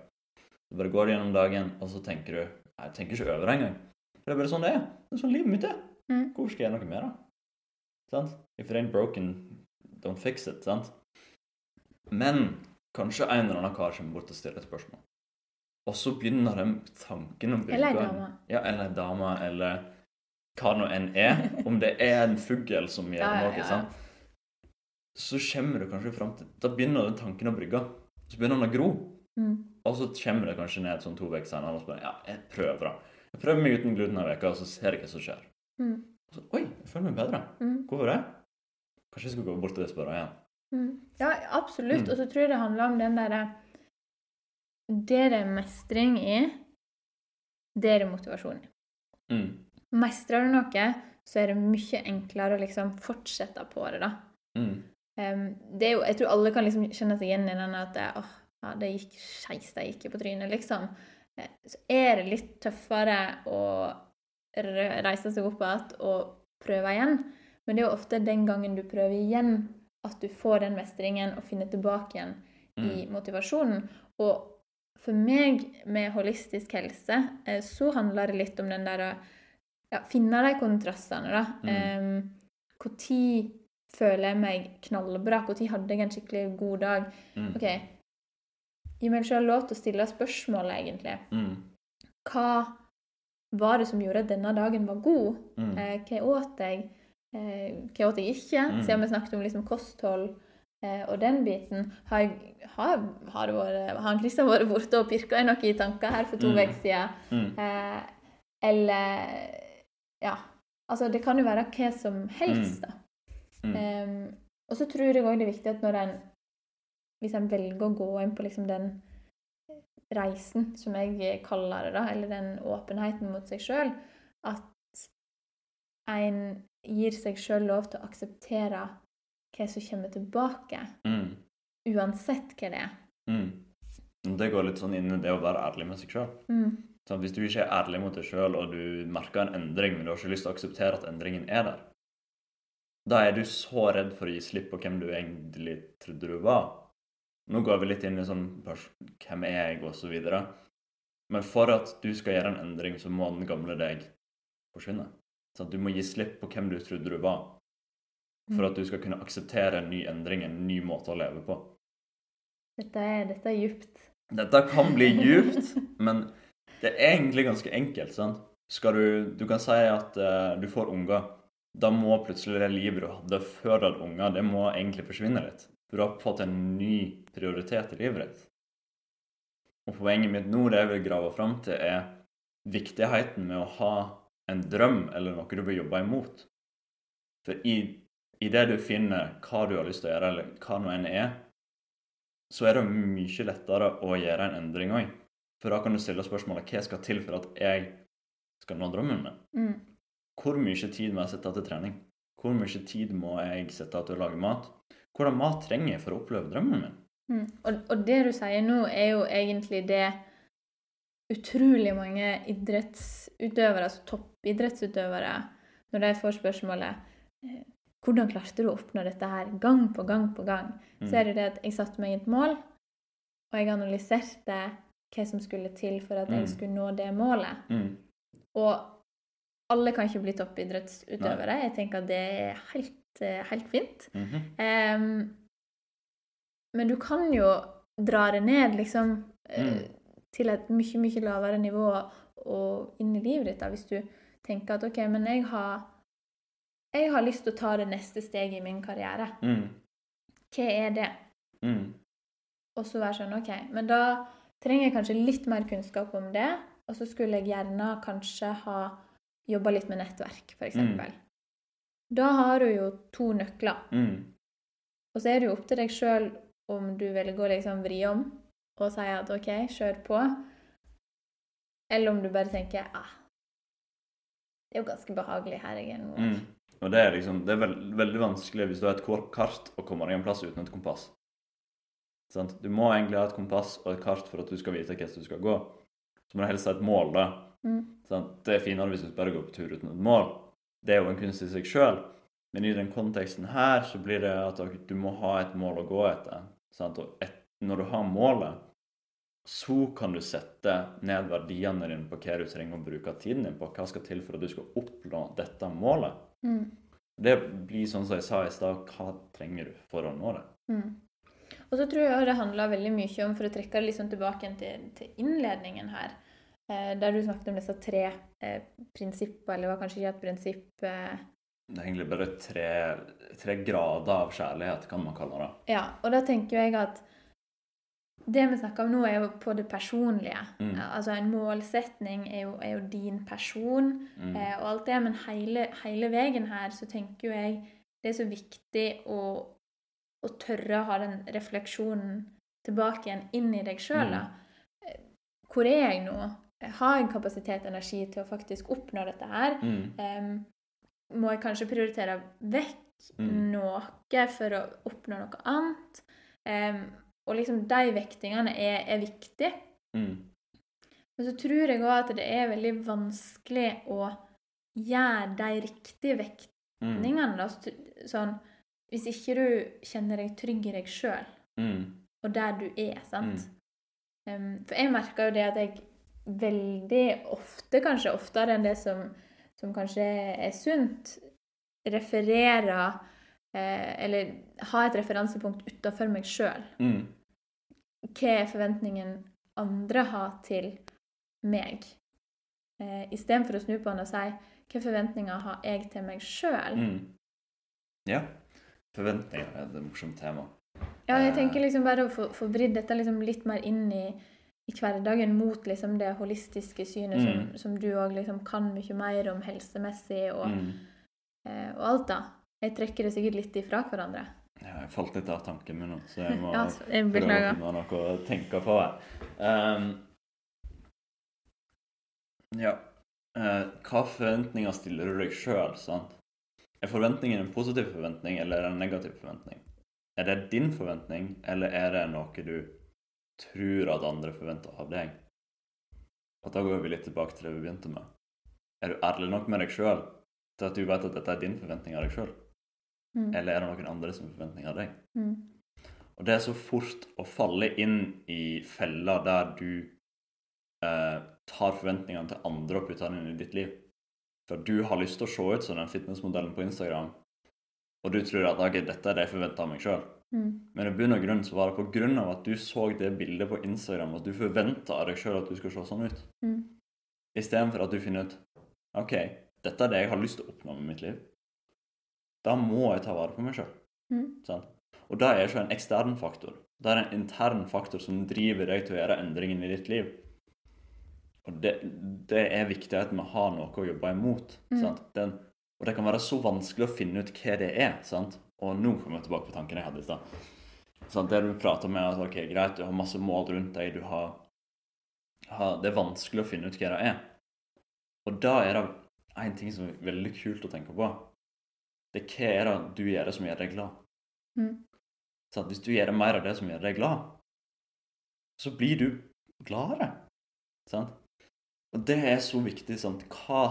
Du bare går gjennom dagen, og så tenker du Nei, jeg tenker ikke over det engang. For det er bare sånn det er. Det er sånn livet mitt er. Mm. Hvorfor skal jeg gjøre noe med det? Sant? If it ain't broken, don't fix it. sant? Men kanskje en eller annen kar kommer bort og stiller et spørsmål. Og så begynner den tanken å Eller ei dame. Ja, eller en dame, eller hva nå enn er. Om det er en fugl som gjør Ja, ja, noe. ja. sant? Så kommer du kanskje fram til Da begynner den tanken å brygge. Så begynner den å gro. Mm. Og så kommer det kanskje ned sånn to uker senere og spør ja, jeg prøver da. Jeg prøver meg uten gluten en uke, og så ser jeg hva som skjer. Mm. Og så, Oi, jeg føler meg bedre. Mm. Hvorfor det? Kanskje jeg skal gå bort og spørre igjen. Mm. Ja, absolutt. Mm. Og så tror jeg det handler om den derre Det det er mestring i, det er det motivasjon i. Mm. Mestrer du noe, så er det mye enklere å liksom fortsette på det, da. Mm. Um, det er jo, jeg tror alle kan liksom kjenne seg igjen i den at det, åh, ja, det gikk skeis, det gikk på trynet, liksom. Eh, Så er det litt tøffere å reise seg opp igjen og prøve igjen. Men det er jo ofte den gangen du prøver igjen, at du får den mestringen og finner tilbake igjen i Mm. motivasjonen. Og for meg med holistisk helse eh, så handler det litt om den der ja, finne de kontrastene, da. Mm. Når føler jeg meg knallbra? Når hadde jeg en skikkelig god dag? Mm. OK, gi meg selv lov til å stille spørsmål, egentlig. Mm. Hva var det som gjorde at denne dagen var god? Mm. Eh, hva åt jeg? Eh, hva åt jeg ikke? Mm. Siden vi snakket om liksom kosthold eh, og den biten. Har, jeg, har, har, det vært, har han Kristian vært borte og pirka i noe i tanker her for to Mm. uker siden? Mm. Eh, eller Ja. Altså, det kan jo være hva som helst, da. Mm. Em, og så tror jeg òg det er viktig at når en Hvis en velger å gå inn på liksom den reisen, som jeg kaller det, da, eller den åpenheten mot seg sjøl, at en gir seg sjøl lov til å akseptere hva som kommer tilbake, Mm. uansett hva det er. Mm. Det går litt sånn inn i det å være ærlig med seg sjøl. Mm. Sånn, hvis du ikke er ærlig mot deg sjøl, og du merker en endring, men du har ikke lyst til å akseptere at endringen er der, da er du så redd for å gi slipp på hvem du egentlig trodde du var. Nå går vi litt inn i sånn Hvem er jeg? og så videre. Men for at du skal gjøre en endring, så må den gamle deg forsvinne. Så du må gi slipp på hvem du trodde du var, for at du skal kunne akseptere en ny endring, en ny måte å leve på. Dette er, dette er djupt. Dette kan bli djupt, men det er egentlig ganske enkelt. sant? Skal du, du kan si at uh, du får unger. Da må plutselig det livet du hadde før du hadde unger, det må egentlig forsvinne litt. For du har fått en ny prioritet i livet ditt. Og poenget mitt nå, det jeg vil grave fram til, er viktigheten med å ha en drøm eller noe du vil jobbe imot. For i, i det du finner hva du har lyst til å gjøre, eller hva nå enn er, så er det mye lettere å gjøre en endring òg. For da kan du stille spørsmålet hva skal til for at jeg skal nå drømmen min? Mm. Hvor mye tid må jeg sette av til trening? Hvor mye tid må jeg sette av til å lage mat? Hvordan mat trenger jeg for å oppleve drømmen min? Mm. Og, og det du sier nå, er jo egentlig det utrolig mange idrettsutøvere, altså toppidrettsutøvere, når de får spørsmålet eh, hvordan klarte du å oppnå dette her gang på gang på gang, Mm. så er det det at jeg satte meg et mål, og jeg analyserte hva som skulle til for at Mm. jeg skulle nå det målet. Mm. Og alle kan ikke bli toppidrettsutøvere. Jeg tenker at det er helt, eh, helt fint. Mm -hmm. um, men du kan jo dra det ned, liksom, Mm. til et mye, mye lavere nivå og inn i livet ditt, da, hvis du tenker at OK, men jeg har jeg har lyst til å ta det neste steget i min karriere. Mm. Hva er det? Mm. Og så være sånn OK, men da trenger jeg kanskje litt mer kunnskap om det. Og så skulle jeg gjerne kanskje ha jobba litt med nettverk, f.eks. Mm. Da har du jo to nøkler. Mm. Og så er det jo opp til deg sjøl om du velger å liksom vri om og si at OK, kjør på. Eller om du bare tenker ah, det er jo ganske behagelig her jeg er nå. Mm. Og det er liksom, det er veld, veldig vanskelig hvis du har et kort kart og kommer deg en plass uten et kompass. Sant? Du må egentlig ha et kompass og et kart for at du skal vite hvordan du skal gå. Så må du helst ha et mål, da. Mm. Det er finere hvis du bare går på tur uten et mål. Det er jo en kunst i seg sjøl. Men i den konteksten her så blir det at du må ha et mål å gå etter. Sant? Og et, når du har målet, så kan du sette ned verdiene dine på hva du trenger å bruke tiden din på. Hva skal til for at du skal oppnå dette målet. Mm. Det blir sånn som jeg sa i stad, hva trenger du for å nå det? Mm. Og så tror jeg det handler veldig mye om, for å trekke det liksom tilbake til, til innledningen her, eh, der du snakket om disse tre eh, prinsipper, eller var kanskje ikke et prinsipp eh, Det er egentlig bare tre, tre grader av kjærlighet, kan man kalle det. Ja, og da tenker jeg at det vi snakker om nå, er jo på det personlige. Mm. Altså En målsetning er jo, er jo din person Mm. eh, og alt det, men hele, hele veien her så tenker jo jeg det er så viktig å, å tørre å ha den refleksjonen tilbake igjen inn i deg sjøl. Mm. Hvor er jeg nå? Har jeg kapasitet og energi til å faktisk oppnå dette her? Mm. Um, må jeg kanskje prioritere vekk Mm. noe for å oppnå noe annet? Um, og liksom de vektingene er, er viktige. Mm. Men så tror jeg òg at det er veldig vanskelig å gjøre de riktige Mm. vektningene. Da. Sånn, hvis ikke du kjenner deg trygg i deg sjøl, Mm. og der du er, sant. Em, for jeg merker jo det at jeg veldig ofte, kanskje oftere enn det som, som kanskje er sunt, refererer eh, Eller har et referansepunkt utafor meg sjøl. Mm. Hva er forventningen andre har til meg? Eh, Istedenfor å snu på den og si hvilke forventninger har jeg til meg sjøl? Mm. Ja. Forventninger er et morsomt tema. Ja, jeg Eh. tenker liksom bare å få, få vridd dette liksom litt mer inn i, i hverdagen mot liksom det holistiske synet som, Mm. som du òg liksom kan mye mer om helsemessig og, Mm. eh, og alt, da. Jeg trekker det sikkert litt ifra hverandre. Ja, jeg falt litt av tanken min nå, så jeg må Ja, jeg prøve å finne noe å tenke på her. Ehm, ja. uh, hva forventninger stiller du deg sjøl, sant? Er forventningen en positiv forventning, eller er en negativ forventning? Er det din forventning, eller er det noe du tror at andre forventer av deg? Og da går vi litt tilbake til det vi begynte med. Er du ærlig nok med deg sjøl til at du vet at dette er din forventning av deg sjøl? Mm. Eller er det noen andre som forventning av deg? Mm. Og det er så fort å falle inn i feller der du eh, tar forventningene til andre og putter dem inn i ditt liv. For du har lyst til å se ut som den fitnessmodellen på Instagram, og du tror at okay, dette er det jeg forventer av meg sjøl. Mm. Men i bunn og grunn så var det på grunn av at du så det bildet på Instagram, at du forventa av deg sjøl at du skal se sånn ut. Mm. Istedenfor at du finner ut OK, dette er det jeg har lyst til å oppnå med mitt liv. Da må jeg ta vare på meg sjøl. Mm. Og det er ikke en ekstern faktor. Det er en intern faktor som driver deg til å gjøre endringen i ditt liv. Og det, det er viktig at vi har noe å jobbe imot. Mm. Sant? Den, og det kan være så vanskelig å finne ut hva det er. Sant? Og nå kommer jeg tilbake på tanken jeg hadde i stad. Det du prater med, at ok, greit, du har masse mål rundt deg, du har, har Det er vanskelig å finne ut hva det er. Og da er det en ting som er veldig kult å tenke på. Det er hva er det du gjør det som gjør deg glad? Mm. Hvis du gjør mer av det som gjør deg glad, så blir du gladere. Sant? Og det er så viktig. Sant? Hva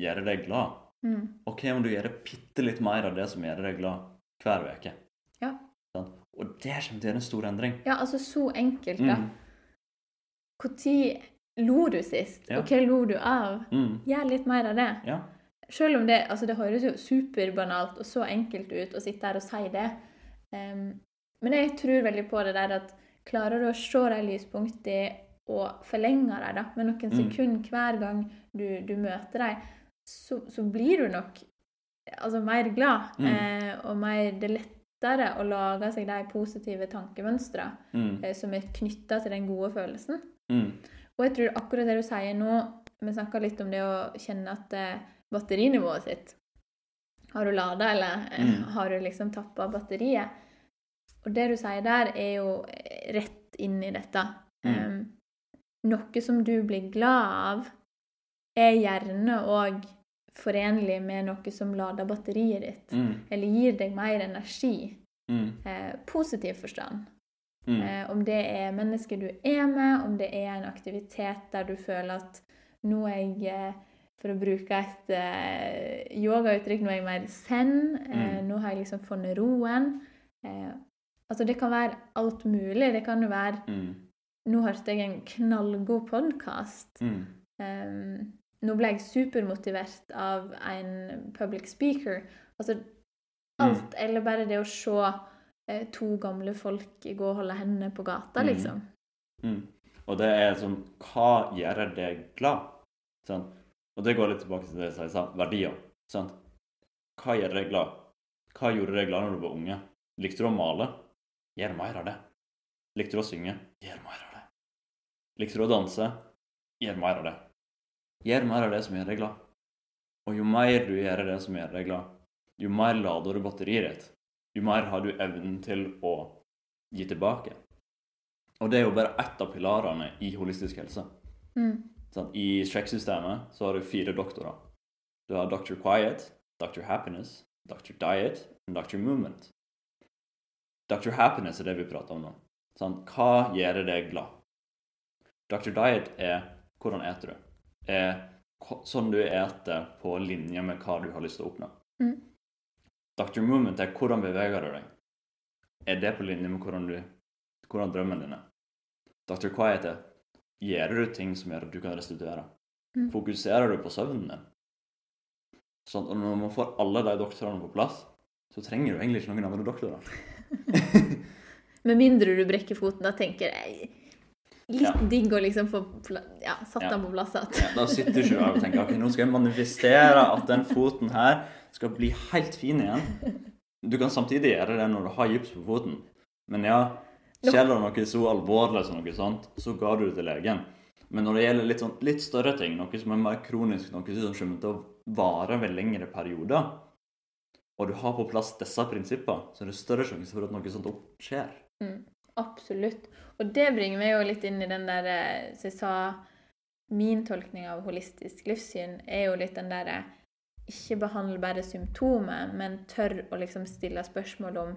gjør deg glad? Mm. Og hva om du gjør bitte litt mer av det som gjør deg glad hver uke? Ja. Sånn? Og det kommer til å gjøre en stor endring. Ja, altså så enkelt, da. Mm. Når lo du sist, Ja. og hva lo du av? Mm. Gjør litt mer av det. Ja. Selv om det, altså det høres jo superbanalt og så enkelt ut å sitte her og si det. um, men jeg tror veldig på det der at klarer du å se de lyspunktene og forlenger dem da, med noen Mm. sekunder hver gang du, du møter dem, så, så blir du nok altså, mer glad. Mm. Eh, og mer, det er lettere å lage seg de positive tankemønstre Mm. eh, som er knytta til den gode følelsen. Mm. Og jeg tror akkurat det du sier nå Vi snakka litt om det å kjenne at eh, batterinivået sitt Har du lada, eller eh, Mm. har du liksom tappa batteriet? Og det du sier der, er jo rett inn i dette. Mm. Noe som du blir glad av, er gjerne òg forenlig med noe som lader batteriet ditt. Mm. Eller gir deg mer energi. Mm. Eh, positiv forstand. Mm. Eh, om det er mennesker du er med, om det er en aktivitet der du føler at nå er jeg eh, For å bruke et eh, yogauttrykk, nå er jeg mer zen. Eh, Mm. Nå har jeg liksom funnet roen. Eh, altså Det kan være alt mulig. Det kan jo være Mm. Nå hørte jeg en knallgod podkast. Mm. Um, nå ble jeg supermotivert av en public speaker. Altså alt, eller bare det å se eh, to gamle folk gå og holde hendene på gata, Mm. liksom. Mm. Og det er sånn Hva gjør deg glad? Sånn. Og det går litt tilbake til det jeg sa, verdier. Sånn. Hva gjør deg glad? Hva gjorde deg glad når du var unge? Likte du å male? Gjør mer av det. Likte du å synge? Gjør mer av det. Likte du å danse? Gjør mer av det. Gjør mer av det som gjør deg glad. Og jo mer du gjør det som gjør deg glad, jo mer lader du batteriet ditt. Jo mer har du evnen til å gi tilbake. Og det er jo bare ett av pilarene i holistisk helse. Mm. Sånn, I sjekksystemet så har du fire doktorer. Du har Dr. Quiet, Dr. Happiness, Dr. Diet og Dr. Movement. Dr. Happiness er det vi prater om nå. Sånn, Hva gjør deg glad? Dr. Diet er hvordan eter du? Er sånn du eter på linje med hva du har lyst til å oppnå. Mm. Dr. Movement er hvordan beveger du deg? Er det på linje med hvordan, du, hvordan drømmen din er? Dr. Quiet er gjør du ting som gjør at du kan restituere? Mm. Fokuserer du på søvnen din? Sånn, og når man får alle de doktorene på plass, så trenger du egentlig ikke noen andre doktorer. Med mindre du brekker foten, da tenker jeg litt Ja. digg å liksom få ja, satt den på plass igjen. Ja, da sitter du og tenker ok, nå skal jeg manifestere at den foten her skal bli helt fin igjen. Du kan samtidig gjøre det når du har gips på foten. Men ja, skjer det noe så alvorlig som noe sånt, så ga du det til legen. Men når det gjelder litt, sånn, litt større ting, noe som er mer kronisk, noe som kommer til å vare ved lengre perioder, og du har på plass disse prinsippene, så er det større sjanse for at noe sånt skjer. Mm, absolutt. Og det bringer meg jo litt inn i den der Som jeg sa Min tolkning av holistisk livssyn er jo litt den derre Ikke behandle bare symptomet, men tør å liksom stille spørsmål om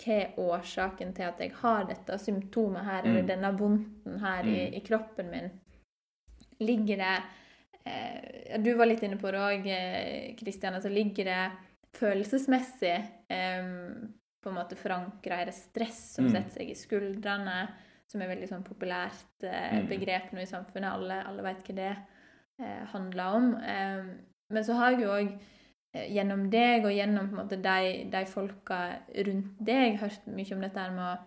hva er årsaken til at jeg har dette symptomet her, eller Mm. denne vondten her i, Mm. i kroppen min? Ligger det eh, Du var litt inne på det òg, Kristian. Altså ligger det følelsesmessig eh, på en måte forankra i det stress som Mm. setter seg i skuldrene, som er veldig sånn populært eh, Mm. begrep nå i samfunnet. Alle, alle vet hva det eh, handler om. Eh, men så har jeg jo òg eh, gjennom deg og gjennom måte de, de folka rundt deg hørt mye om dette med å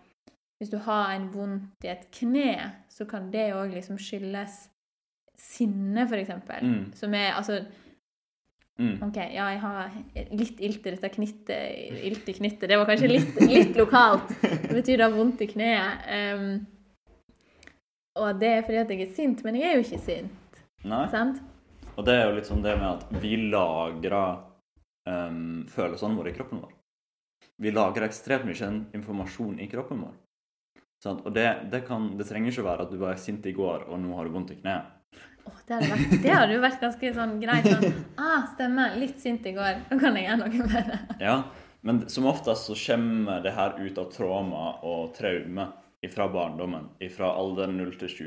Hvis du har en vondt i et kne, så kan det òg liksom skyldes sinne, eksempel. Mm. Som er altså Mm. OK, ja, jeg har litt ilt i dette knittet. Ilt i knittet. Det var kanskje litt, litt lokalt. Det betyr da vondt i kneet. Um, og det er fordi at jeg er sint, men jeg er jo ikke sint. Nei. Sant? Og det er jo litt sånn det med at vi lagrer um, følelsene våre i kroppen vår. Vi lagrer ekstremt mye informasjon i kroppen vår. Sant? Og det, det, kan, det trenger ikke være at du var sint i går, og nå har du vondt i kneet. Åh, det, hadde vært, det hadde jo vært ganske sånn greit. Sånn, ah, stemmer. Litt sint i går. Nå kan jeg gjøre noe med det. Ja, Men som oftest så kommer det her ut av trauma og traume fra barndommen, fra alderen 0 til 7.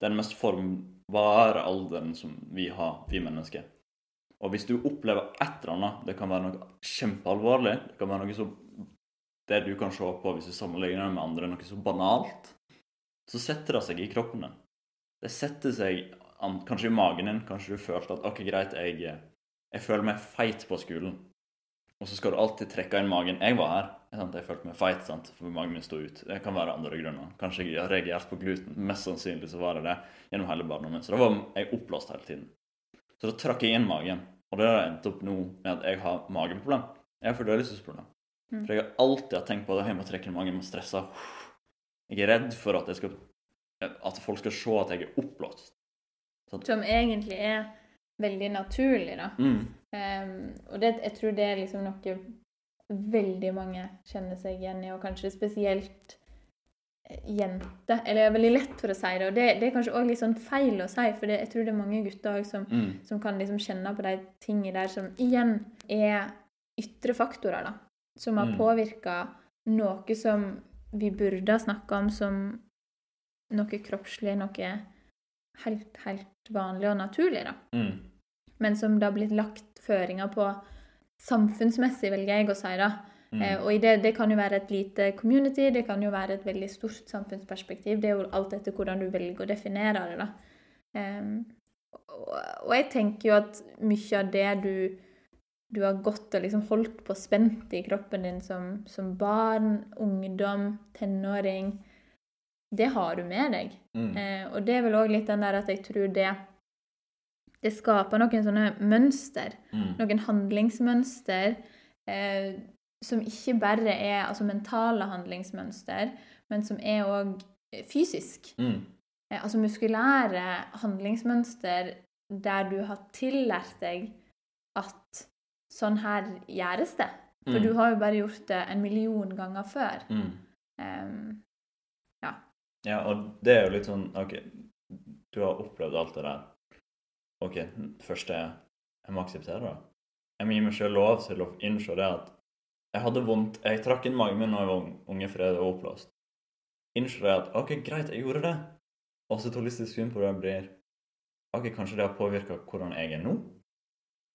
Er den mest formbare alderen som vi har, vi mennesker. Og hvis du opplever et eller annet, det kan være noe kjempealvorlig, det kan være noe så Det du kan se på hvis du sammenligner det med andre, noe så banalt, så setter det seg i kroppen din. Det setter seg kanskje i magen din. Kanskje du følte at OK, greit, jeg, jeg føler meg feit på skolen. Og så skal du alltid trekke inn magen. Jeg var her. Jeg følte meg feit, sant? for magen min sto ut. Det kan være andre grunner. Kanskje jeg har reagert på gluten. Mest sannsynlig så var det det gjennom hele barndommen. Så da var jeg oppblåst hele tiden. Så da trakk jeg inn magen. Og det har endt opp nå med at jeg har mageproblem. Jeg har fordøyelsesproblem. Mm. For jeg har alltid tenkt på at jeg må trekke inn magen, jeg må stresse. Jeg er redd for at, jeg skal, at folk skal se at jeg er oppblåst. Som egentlig er veldig naturlig, da. Mm. Um, og det, jeg tror det er liksom noe veldig mange kjenner seg igjen i, og kanskje spesielt eh, jenter. Eller det er veldig lett for å si det, og det, det er kanskje òg litt sånn feil å si, for det, jeg tror det er mange gutter som, mm. som, kan liksom kjenne på de tingene der som igjen er ytre faktorer, da. Som har mm. påvirka noe som vi burde ha snakka om som noe kroppslig, noe helt, helt vanlig og naturlig, da. Mm. Men som det har blitt lagt føringer på samfunnsmessig, velger jeg å si. da. Mm. Eh, og det, det, kan jo være et lite community, det kan jo være et veldig stort samfunnsperspektiv. Det er jo alt etter hvordan du velger å definere det. da. Eh, og, og, jeg tenker jo at mye av det du, du har gått og liksom holdt på spent i kroppen din som, som barn, ungdom, tenåring, det har du med deg. Mm. Eh, og det er vel òg litt den der at jeg tror det det skaper noen sånne mønster, mm. noen handlingsmønster, eh, som ikke bare er altså mentale handlingsmønster, men som er òg fysisk. Mm. Eh, altså muskulære handlingsmønster der du har tillært deg at sånn her gjøres det. For mm. du har jo bare gjort det en million ganger før. Um. Ja, og det er jo litt sånn OK, du har opplevd alt det der. OK, først er jeg må akseptere det. Jeg må gi meg selv lov til å innse det at jeg hadde vondt Jeg trakk inn magen min da jeg var unge fordi det var oppblåst. Innse det at OK, greit, jeg gjorde det. Også et holistisk syn på det blir OK, kanskje det har påvirka hvordan jeg er nå?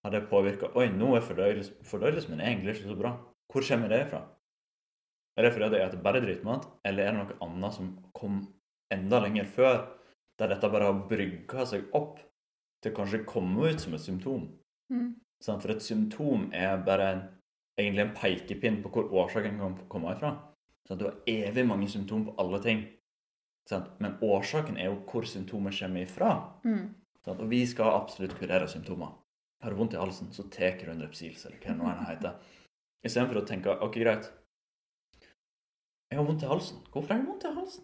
Har det påvirka Oi, nå er fordøyelsen min egentlig ikke så bra. Hvor kommer det fra? Er det fordi jeg spiser bare dritmat, eller er det noe annet som kom enda lenger før, der dette bare har brygga seg opp til kanskje å komme ut som et symptom. Mm. For et symptom er bare en, egentlig en pekepinn på hvor årsaken kan komme ifra. Så du har evig mange symptomer på alle ting. Men årsaken er jo hvor symptomet kommer ifra. Mm. Og vi skal absolutt kurere symptomer. Har du vondt i halsen, så tar du en Repsils, eller hva det nå heter. Istedenfor å tenke OK, greit. Jeg har vondt i halsen. Hvorfor har jeg vondt i halsen?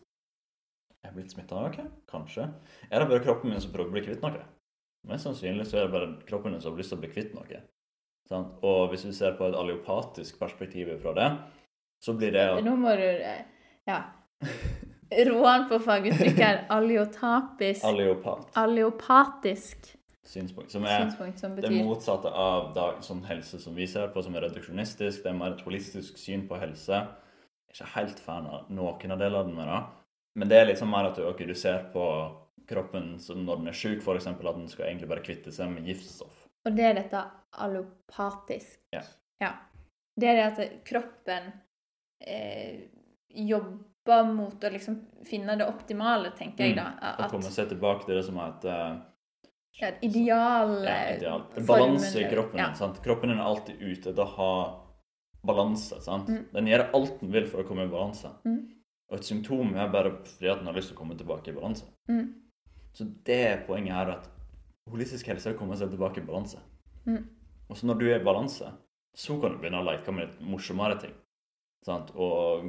Jeg er blitt smitta? OK, kanskje. Er det bare kroppen min som prøver å bli kvitt noe? Mest sannsynlig så er det bare kroppen din som har lyst til å bli kvitt noe. Sant? Og hvis vi ser på et allopatisk perspektiv fra det, så blir det Nå må du Ja. Roan på faguttrykket er alliotapisk Alliopat. Alliopatisk synspunkt. Som er synspunkt, som betyr... det motsatte av da, sånn helse som vi ser på, som er reduksjonistisk. Det er mer et holistisk syn på helse. Ikke helt fan av noen av delene med det. Men det er liksom mer at du, okay, du ser på kroppen når den er syk, f.eks. at den skal egentlig bare kvitte seg med giftstoff. Og det er dette allopatisk. Ja. ja. Det er det at kroppen eh, jobber mot å liksom finne det optimale, tenker mm. jeg da. At, å komme seg tilbake til det som er et uh, ja, ideal, ja, ideal. Balanse i kroppen. Ja. Kroppen er alltid ute etter å ha balanse. sant? Mm. Den gjør alt den vil for å komme i balanse. Mm. Og et symptom er bare fordi at den har lyst til å komme tilbake i balanse. Mm. Så det er poenget er at holistisk helse kommer seg tilbake i balanse. Mm. Og så når du er i balanse, så kan du begynne å leke med litt morsommere ting. Sant? Og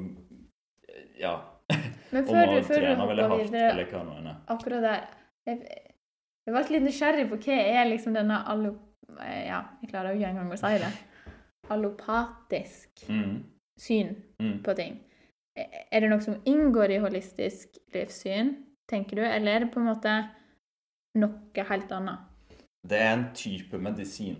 ja Men før du, før du hopper videre akkurat der jeg, jeg var litt nysgjerrig på hva er liksom denne allo... Ja, jeg klarer jo ikke engang å si det. Allopatisk mm. syn mm. på ting. Er det noe som inngår i holistisk livssyn? tenker du? Eller er det på en måte noe helt annet? Det er en type medisin.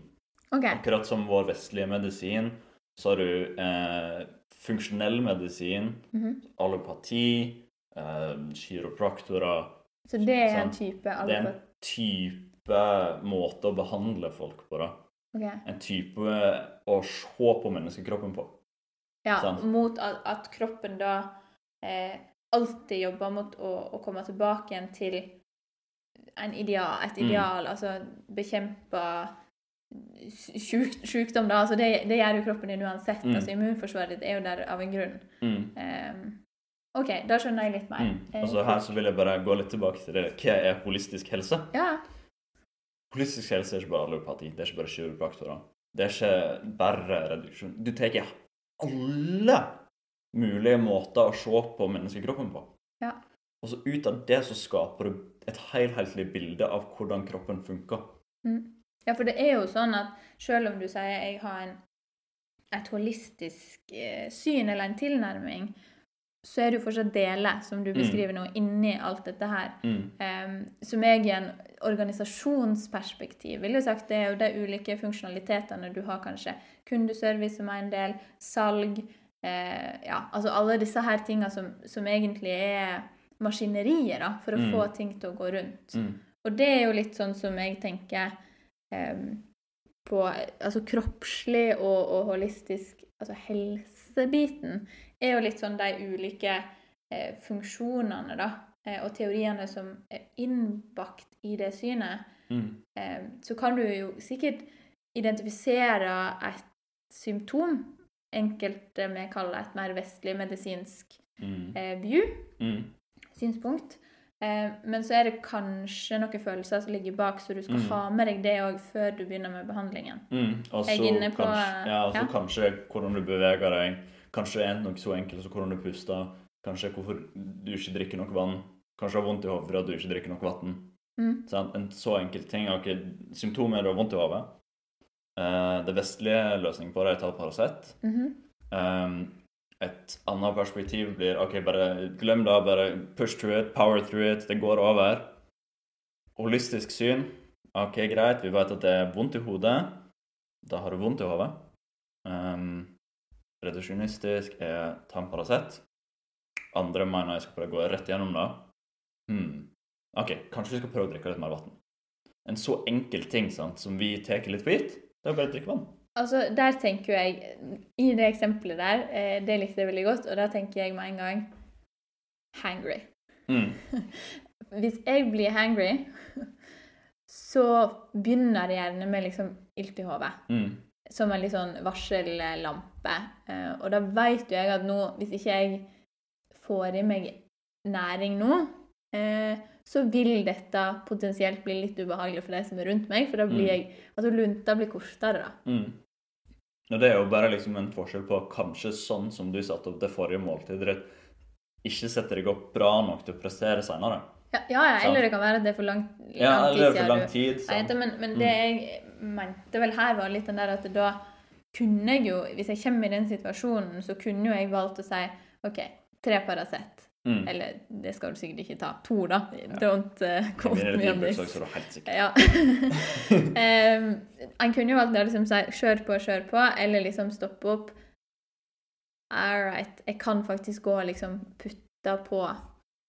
Okay. Akkurat som vår vestlige medisin, Så har du eh, funksjonell medisin, Mhm. allopati, eh, kiropraktorer Så det er en type type Det er en type måte å behandle folk på, da. Ok. En type å se på menneskekroppen på. Ja, Sant. mot at, at kroppen da eh, alltid jobber mot å, å komme tilbake igjen til en ideal, et Mm. ideal, altså bekjempe sjuk, sykdom, da. Altså det, det gjør jo kroppen din uansett. Mm. Altså Immunforsvaret ditt er jo der av en grunn. Mm. Ehm, OK, da skjønner jeg litt mer. Mm. Altså her så vil jeg bare gå litt tilbake til det. Hva er holistisk helse? Ja. Holistisk helse er ikke bare allopati, det er ikke bare kiropraktorer. Det er ikke bare reduksjon. Du tar alle mulige måter å se på menneskekroppen på. Ja. Og så ut av det så skaper du et helhetlig bilde av hvordan kroppen funker. Mm. Ja, for det er jo sånn at selv om du sier jeg har en, et holistisk eh, syn eller en tilnærming, så er det jo fortsatt deler, som du Mm. beskriver nå, inni alt dette her. Mm. Um, som jeg i en organisasjonsperspektiv ville sagt det er jo de ulike funksjonalitetene du har, kanskje. Kundeservice som er en del, salg eh, Ja, altså alle disse her tingene som, som egentlig er maskinerier da, for å Mm. få ting til å gå rundt. Mm. Og det er jo litt sånn som jeg tenker um, på altså kroppslig og, og holistisk Altså helsebiten er jo litt sånn de ulike eh, funksjonene, da, eh, og teoriene som er innbakt i det synet. Mm. Eh, så kan du jo sikkert identifisere et symptom, enkelte vi kaller et mer vestlig medisinsk Mm. eh, view Mm. synspunkt. Eh, men så er det kanskje noen følelser som ligger bak, så du skal Mm. ha med deg det òg før du begynner med behandlingen. Mm. Og Jeg er inne på- kanskje, ja, og så ja. kanskje hvordan du beveger deg. Kanskje er noe så enkelt som hvordan du puster. Kanskje hvorfor du ikke drikker nok vann. Kanskje har vondt i hodet fordi du ikke drikker nok vann. Mm. En så enkel ting. Okay, Symptomet er du har vondt i hodet. Uh, det vestlige løsningen på det er å ta Paracet. Mhm. Um, et annet perspektiv blir ok, bare glem det, bare push through it, power through it, det går over. Holistisk syn. Ok, greit, vi vet at det er vondt i hodet. Da har du vondt i hodet. Um, redusjonistisk er ta en Paracet. Andre mener jeg skal prøve å gå rett gjennom det. Hmm. Ok, kanskje vi skal prøve å drikke litt mer vann. En så enkel ting sant, som vi tar litt for gitt, det er bare å drikke vann. Altså, der tenker jeg I det eksempelet der, eh, det likte jeg veldig godt, og da tenker jeg med en gang hangry. Mm. Hvis jeg blir hangry, så begynner det gjerne med liksom ilt i hodet. Mm. som en litt sånn varsellampe. Eh, og da vet jo jeg at nå, hvis ikke jeg får i meg næring nå, eh, så vil dette potensielt bli litt ubehagelig for de som er rundt meg, for da blir Mm. jeg Altså lunta blir kortere, da. Mm. Og det er jo bare liksom en forskjell på kanskje sånn som du satte opp det forrige måltidet ikke setter deg opp bra nok til å prestere senere. Ja, ja, ja eller det kan være at det er for lang, Ja, eller tid for lang tid. Vet men, men Mm. det jeg mente vel her, var litt den der at da kunne jeg jo Hvis jeg kommer i den situasjonen, så kunne jo jeg valgt å si OK, tre Paracet. Mm. Eller det skal du sikkert ikke ta. To, da. Don't uh, quote me on this. så du helt sikker. Ja. um, kunne jo valgt å liksom si 'kjør på, kjør på', eller liksom stoppe opp. All right, jeg kan faktisk gå og liksom putte på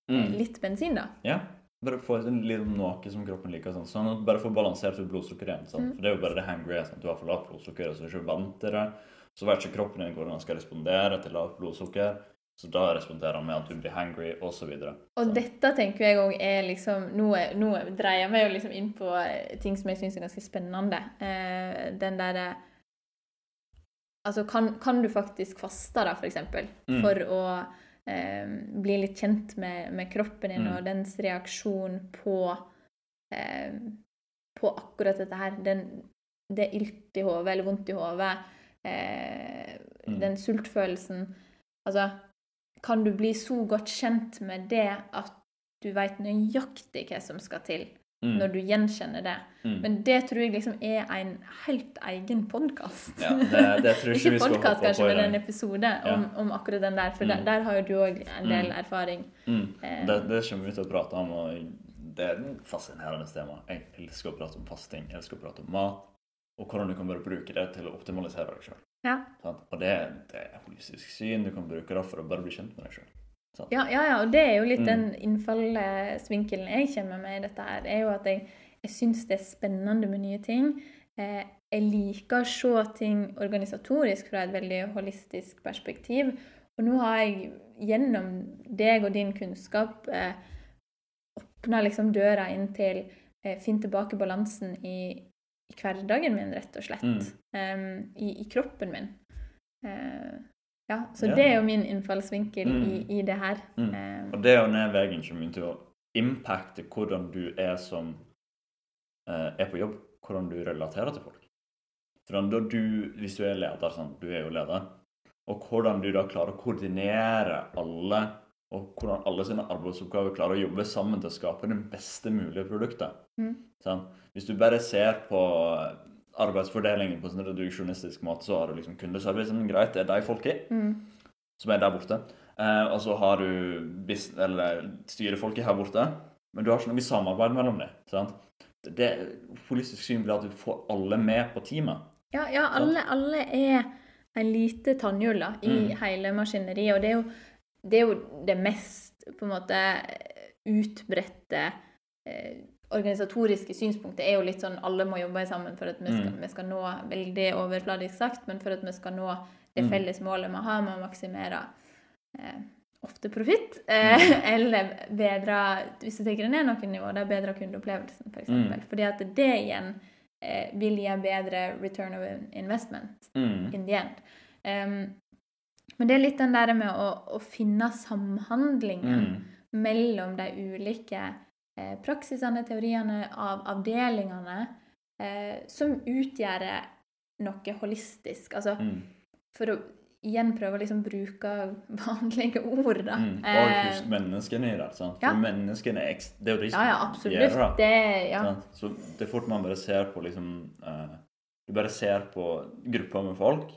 Mm. litt bensin, da. Ja. Bare få litt noe som kroppen liker. Sånn, sånn bare få balansert ut blodsukkeret igjen. Sant? Mm. For det er jo bare det hangry Sant? Du har for lavt blodsukker, så du er ikke vant til det. Så vet ikke kroppen din hvordan den skal respondere til lavt blodsukker. Så da responderer han med at du blir hangry, osv. Og dette tenker jeg òg er liksom Nå, nå dreier meg jo liksom inn på eh, ting som jeg syns er ganske spennende. Eh, den derre Altså, kan, kan du faktisk faste, da, for eksempel, Mm. for å eh, bli litt kjent med, med kroppen din Mm. og dens reaksjon på eh, på akkurat dette her. Den, det ilt i hodet eller vondt i hodet. Eh, Mm. Den sultfølelsen. Altså, kan du bli så godt kjent med det at du vet nøyaktig hva som skal til, Mm. når du gjenkjenner det? Mm. Men det tror jeg liksom er en helt egen podkast. Ja, det, det tror ikke Ikke podkast, kanskje, men en episode episode om, om akkurat den der. For der, Mm. der har jo du òg en del Mm. erfaring. Mm. Eh. Det, det kommer vi til å prate om, og det er et fascinerende tema. Jeg elsker å prate om fasting, jeg elsker å prate om mat, og hvordan du kan bare bruke det til å optimalisere deg sjøl. Ja. Og det, det er holistisk syn. Du kan bruke det for å bare bli kjent med deg sjøl. Ja, ja, ja, og det er jo litt Mm. den innfallsvinkelen jeg kommer med i dette her. er jo at jeg, jeg syns det er spennende med nye ting. Eh, jeg liker å se ting organisatorisk fra et veldig holistisk perspektiv. Og nå har jeg gjennom deg og din kunnskap eh, åpna liksom døra inn til eh, Finn tilbake balansen i, i hverdagen min, rett og slett. Mm. Um, i, I kroppen min. Uh, ja, så Ja. det er jo min innfallsvinkel Mm. i, i det her. Mm. Og det er jo ned veien som begynte til å impacte hvordan du er som uh, er på jobb. Hvordan du relaterer til folk. For da du, Hvis du er leder, sånn, du er jo leder, og hvordan du da klarer å koordinere alle, og hvordan alle sine arbeidsoppgaver klarer å jobbe sammen til å skape det beste mulige produktet. Mm. Sånn? Hvis du bare ser på arbeidsfordelingen på en sånn reduksjonistisk måte, så har du liksom kundeservice. Greit, det er de folka mm, som er der borte. Eh, og så har du styrefolket her borte, men du har ikke noe samarbeid mellom dem. sant? Det Holistisk syn blir at du får alle med på teamet. ja, ja alle, alle er en lite tannhjul i Mm. hele maskineriet. Og det er, jo, det er jo det mest på en måte utbredte eh, organisatoriske synspunktet er jo litt sånn alle må jobbe sammen for at vi skal, Mm. vi skal nå veldig overfladisk sagt, men for at vi skal nå det Mm. felles målet vi har med å maksimere eh, ofte profitt, eh, eller bedre Hvis du tenker det ned noen nivå, det er bedre kundeopplevelsen, f.eks. Mm. Fordi at det igjen eh, vil gi en bedre return of investment Mm. in the end. Em, men det er litt den der med å, å finne samhandlingen Mm. mellom de ulike eh, praksisene, teoriene, av avdelingene, eh, som utgjør noe holistisk. Altså Mm. for å igjen prøve å liksom bruke vanlige ord, da. Mm. Og Eh, husk menneskene i det. sant? ja. For menneskene er Det er jo de som ja, ja, absolutt. gjør det. Det, ja. Så det er fort man bare ser på liksom eh, Du bare ser på grupper med folk,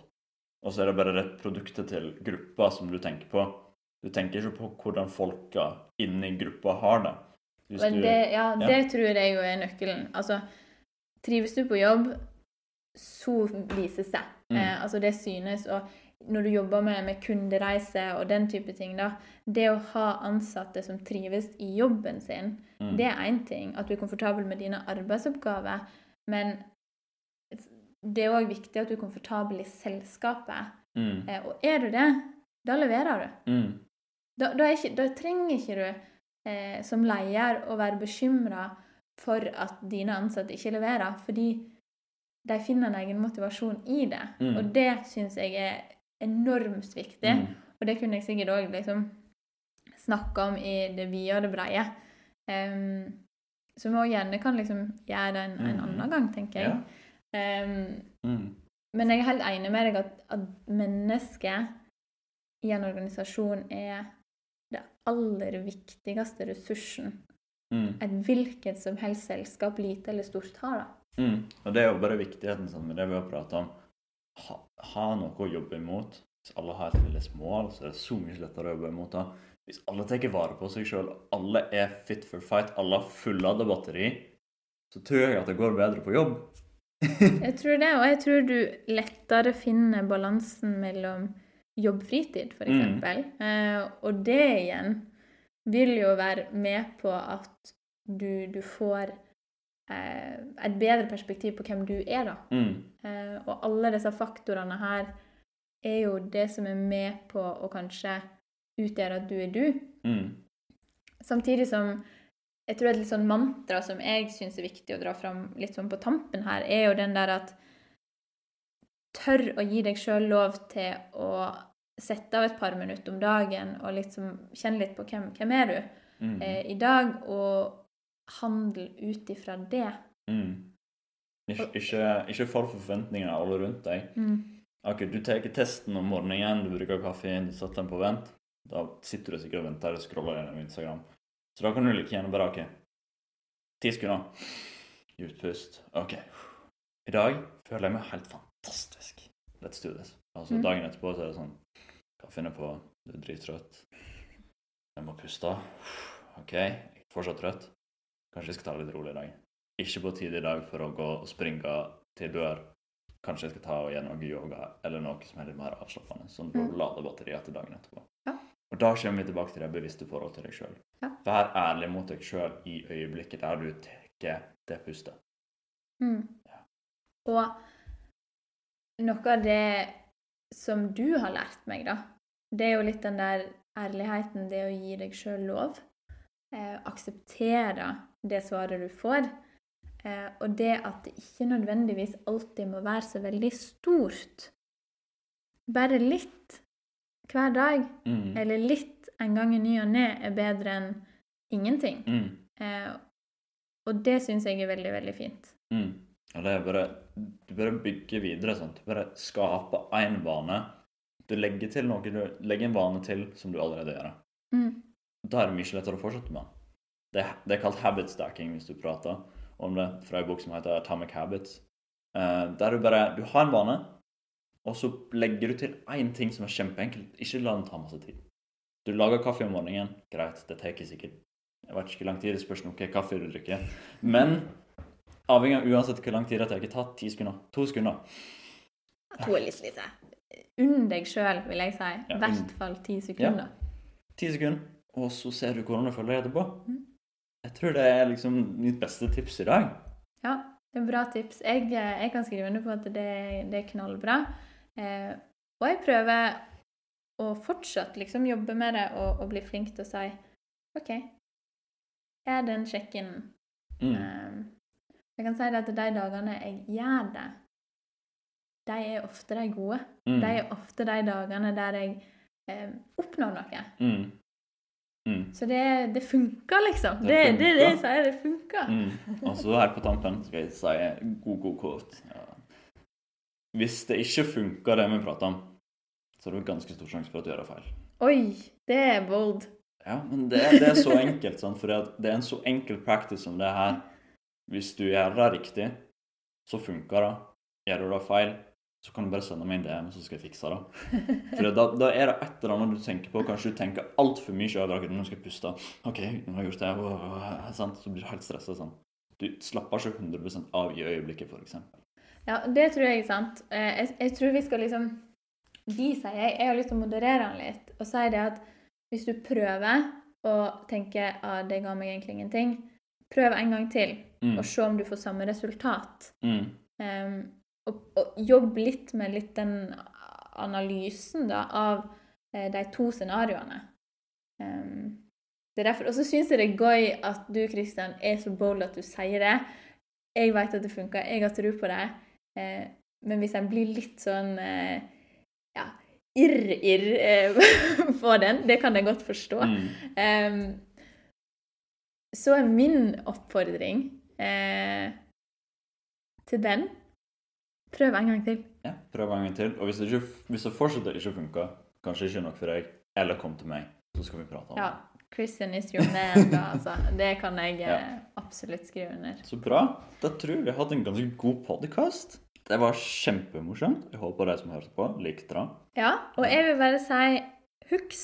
og så er det bare det produktet til gruppa som du tenker på. Du tenker ikke på hvordan folka inni gruppa har det. Hvis Men det, ja, ja. det tror jeg jo er nøkkelen. Altså, trives du på jobb, så vises det. Mm. Eh, altså, det synes. Og når du jobber med, med kundereise og den type ting, da Det å ha ansatte som trives i jobben sin, mm, det er én ting. At du er komfortabel med dine arbeidsoppgaver. Men det er òg viktig at du er komfortabel i selskapet. mm, Eh, og er du det, da leverer du. mm, Da, da, ikke, da trenger ikke du eh, som leier å være bekymra for at dine ansatte ikke leverer, fordi de finner en egen motivasjon i det. Mm. Og det syns jeg er enormt viktig. mm, Og det kunne jeg sikkert òg liksom snakke om i det vide og det breie. Um, som vi òg gjerne kan liksom gjøre en, en Mhm. annen gang, tenker jeg. ja. Um, Mm, men jeg er helt enig med deg at, at mennesket i en organisasjon er det aller viktigste ressursen mm, et hvilket som helst selskap, lite eller stort, har. da. mm. Og det er jo bare viktigheten sånn, med det vi har pratet om. Ha, ha noe å jobbe imot. Hvis alle har et felles mål, så er det så mye lettere å jobbe imot da. Hvis alle tar vare på seg sjøl, alle er fit for fight, alle har fullada batteri, så tror jeg at det går bedre på jobb. Jeg tror det, og jeg tror du lettere finner balansen mellom jobb-fritid, Mm. f.eks. Eh, og det igjen vil jo være med på at du, du får uh, et bedre perspektiv på hvem du er, da. Mm, Uh, og alle disse faktorene her er jo det som er med på å kanskje utgjøre at du er du. mm, Samtidig som jeg tror et litt sånn mantra som jeg syns er viktig å dra fram litt sånn på tampen her, er jo den der at tør å gi deg sjøl lov til å sette av et par minutter om dagen og liksom kjenne litt på hvem, hvem er du mm, eh, i dag, og handle ut ifra det. mm. Ikke, ikke, ikke for forventninger alle rundt deg. Mm. Ok, Du tar testen om morgenen, du bruker kaffen, du setter den på vent. Da sitter du sikkert og venter og scroller gjennom Instagram. Så da kan du like gjerne bare OK. Ti sekunder. Utpust. OK. I dag føler jeg meg helt fantastisk. Let's do this. Altså Mm. Dagen etterpå så er det sånn Kan finne på, du er drittrøtt. Jeg må puste. OK, jeg er fortsatt trøtt. Kanskje jeg skal ta det litt rolig i dag. Ikke på tide i dag for å gå og springe til du er kanskje jeg skal ta og gjøre noe yoga eller noe som er litt mer avslappende, sånn at du Mm. lader batteriet til dagen etterpå. Ja. Og da kommer vi tilbake til det bevisste forholdet til deg sjøl. Ja. Vær ærlig mot deg sjøl i øyeblikket der du tar det pustet. Mm. Og noe av det som du har lært meg, da, det er jo litt den der ærligheten, det å gi deg sjøl lov. Eh, akseptere det svaret du får. Eh, og det at det ikke nødvendigvis alltid må være så veldig stort. Bare litt hver dag, Mm. eller litt en gang i ny og ne, er bedre enn ingenting. Mm. Eh, og det syns jeg er veldig, veldig fint. Mm. Og det er bare Du bare bygger videre. sånn. Du bare skaper én vane. Du legger til noe, du legger en vane til som du allerede gjør. Mm. Da er det mye lettere å fortsette med. Det, det er kalt habit stacking hvis du prater om det fra en bok som heter Atomic Habits. Eh, der du bare Du har en vane, og så legger du til én ting som er kjempeenkelt. Ikke la den ta masse tid. Du lager kaffe om morgenen. Greit, det tar sikkert Jeg vet ikke hvor lang tid, det spørs noe kaffe du drikker. Men avhengig av uansett hvor lang tid det tar, ta ti sekunder. To sekunder. To er litt lite. Unn deg sjøl, vil jeg si. I Ja, hvert fall ti sekunder. Ti sekunder, og så ser du hvordan du føler deg etterpå. Mm. Jeg tror det er liksom mitt beste tips i dag. Ja, det er bra tips. Jeg, eh, jeg kan skrive under på at det, det er knallbra. Eh, og jeg prøver å fortsatt liksom jobbe med det og, og bli flink til å si OK, er den sjekken Mm. um, Jeg kan si det at de dagene jeg gjør det, de er ofte de gode. Mm. De er ofte de dagene der jeg eh, oppnår noe. Mm. Mm. Så det, det funker, liksom. Det Det, det er det jeg sier. Det funker. Mm. Og så her på tampen skal jeg si god, god kort. Ja. Hvis det ikke funker det vi prater om, så er det ganske stor sjanse for at du gjør feil. Oi, det er bold. Ja, men det, det er så enkelt, sant? for det er en så enkel practice som det her. Hvis du gjør det riktig, så funker det. Gjør du det feil, så kan du bare sende meg en DM, så skal jeg fikse det. For da, da er det et eller annet du tenker på. Kanskje du tenker altfor mye over akkurat nå skal jeg puste. OK, nå har jeg gjort det. åh, åh, sant? Så blir du helt stressa. Sånn. Du slapper ikke 100 av i øyeblikket, f.eks. Ja, det tror jeg er sant. Eh, Jeg, jeg tror vi skal liksom Vi, sier jeg, jeg har lyst til å moderere han litt og si det at hvis du prøver å tenke at det ga meg egentlig ingenting, prøv en gang til Mm. og se om du får samme resultat. Mm. Um, og, og jobb litt med litt den analysen da, av eh, de to scenarioene. Um, det er derfor, Og så syns jeg det er gøy at du Kristian, er så bold at du sier det. Jeg vet at det funker, jeg har tro på det. Eh, men hvis jeg blir litt sånn eh, ja, irr-irr eh, på den, det kan jeg godt forstå. Mm. Um, så er min oppfordring eh, til den Prøv en gang til. Ja, prøv en gang til. Og hvis det, ikke, hvis det fortsetter ikke funker, kanskje ikke nok for deg, eller kom til meg, så skal vi prate om Ja. det. Christian is your man, da, altså. Det kan jeg eh, Ja. absolutt skrive under. Så bra. Da tror jeg vi har hatt en ganske god podkast. Det var kjempemorsomt. Jeg håper de som hørte på, likte det. Ja, og jeg vil bare si huks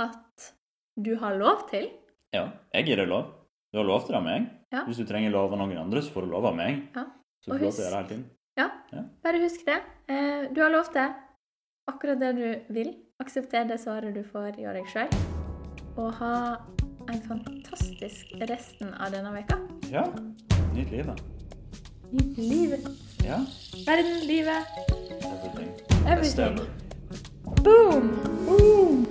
at du har lov til. Ja, jeg gir deg lov. Du har lov til det av meg. Ja. Hvis du trenger lov av noen andre, så får du lov av meg. Ja. Så du får lov til å gjøre det hele tiden. Ja, Ja. bare husk det. Eh, du har lov til akkurat det du vil. Aksepter det svaret du får i deg sjøl. Og ha en fantastisk resten av denne veka. Ja. Nytt livet. Nytt livet. Ja. Verden, livet. Everything. Everything. Boom! Boom!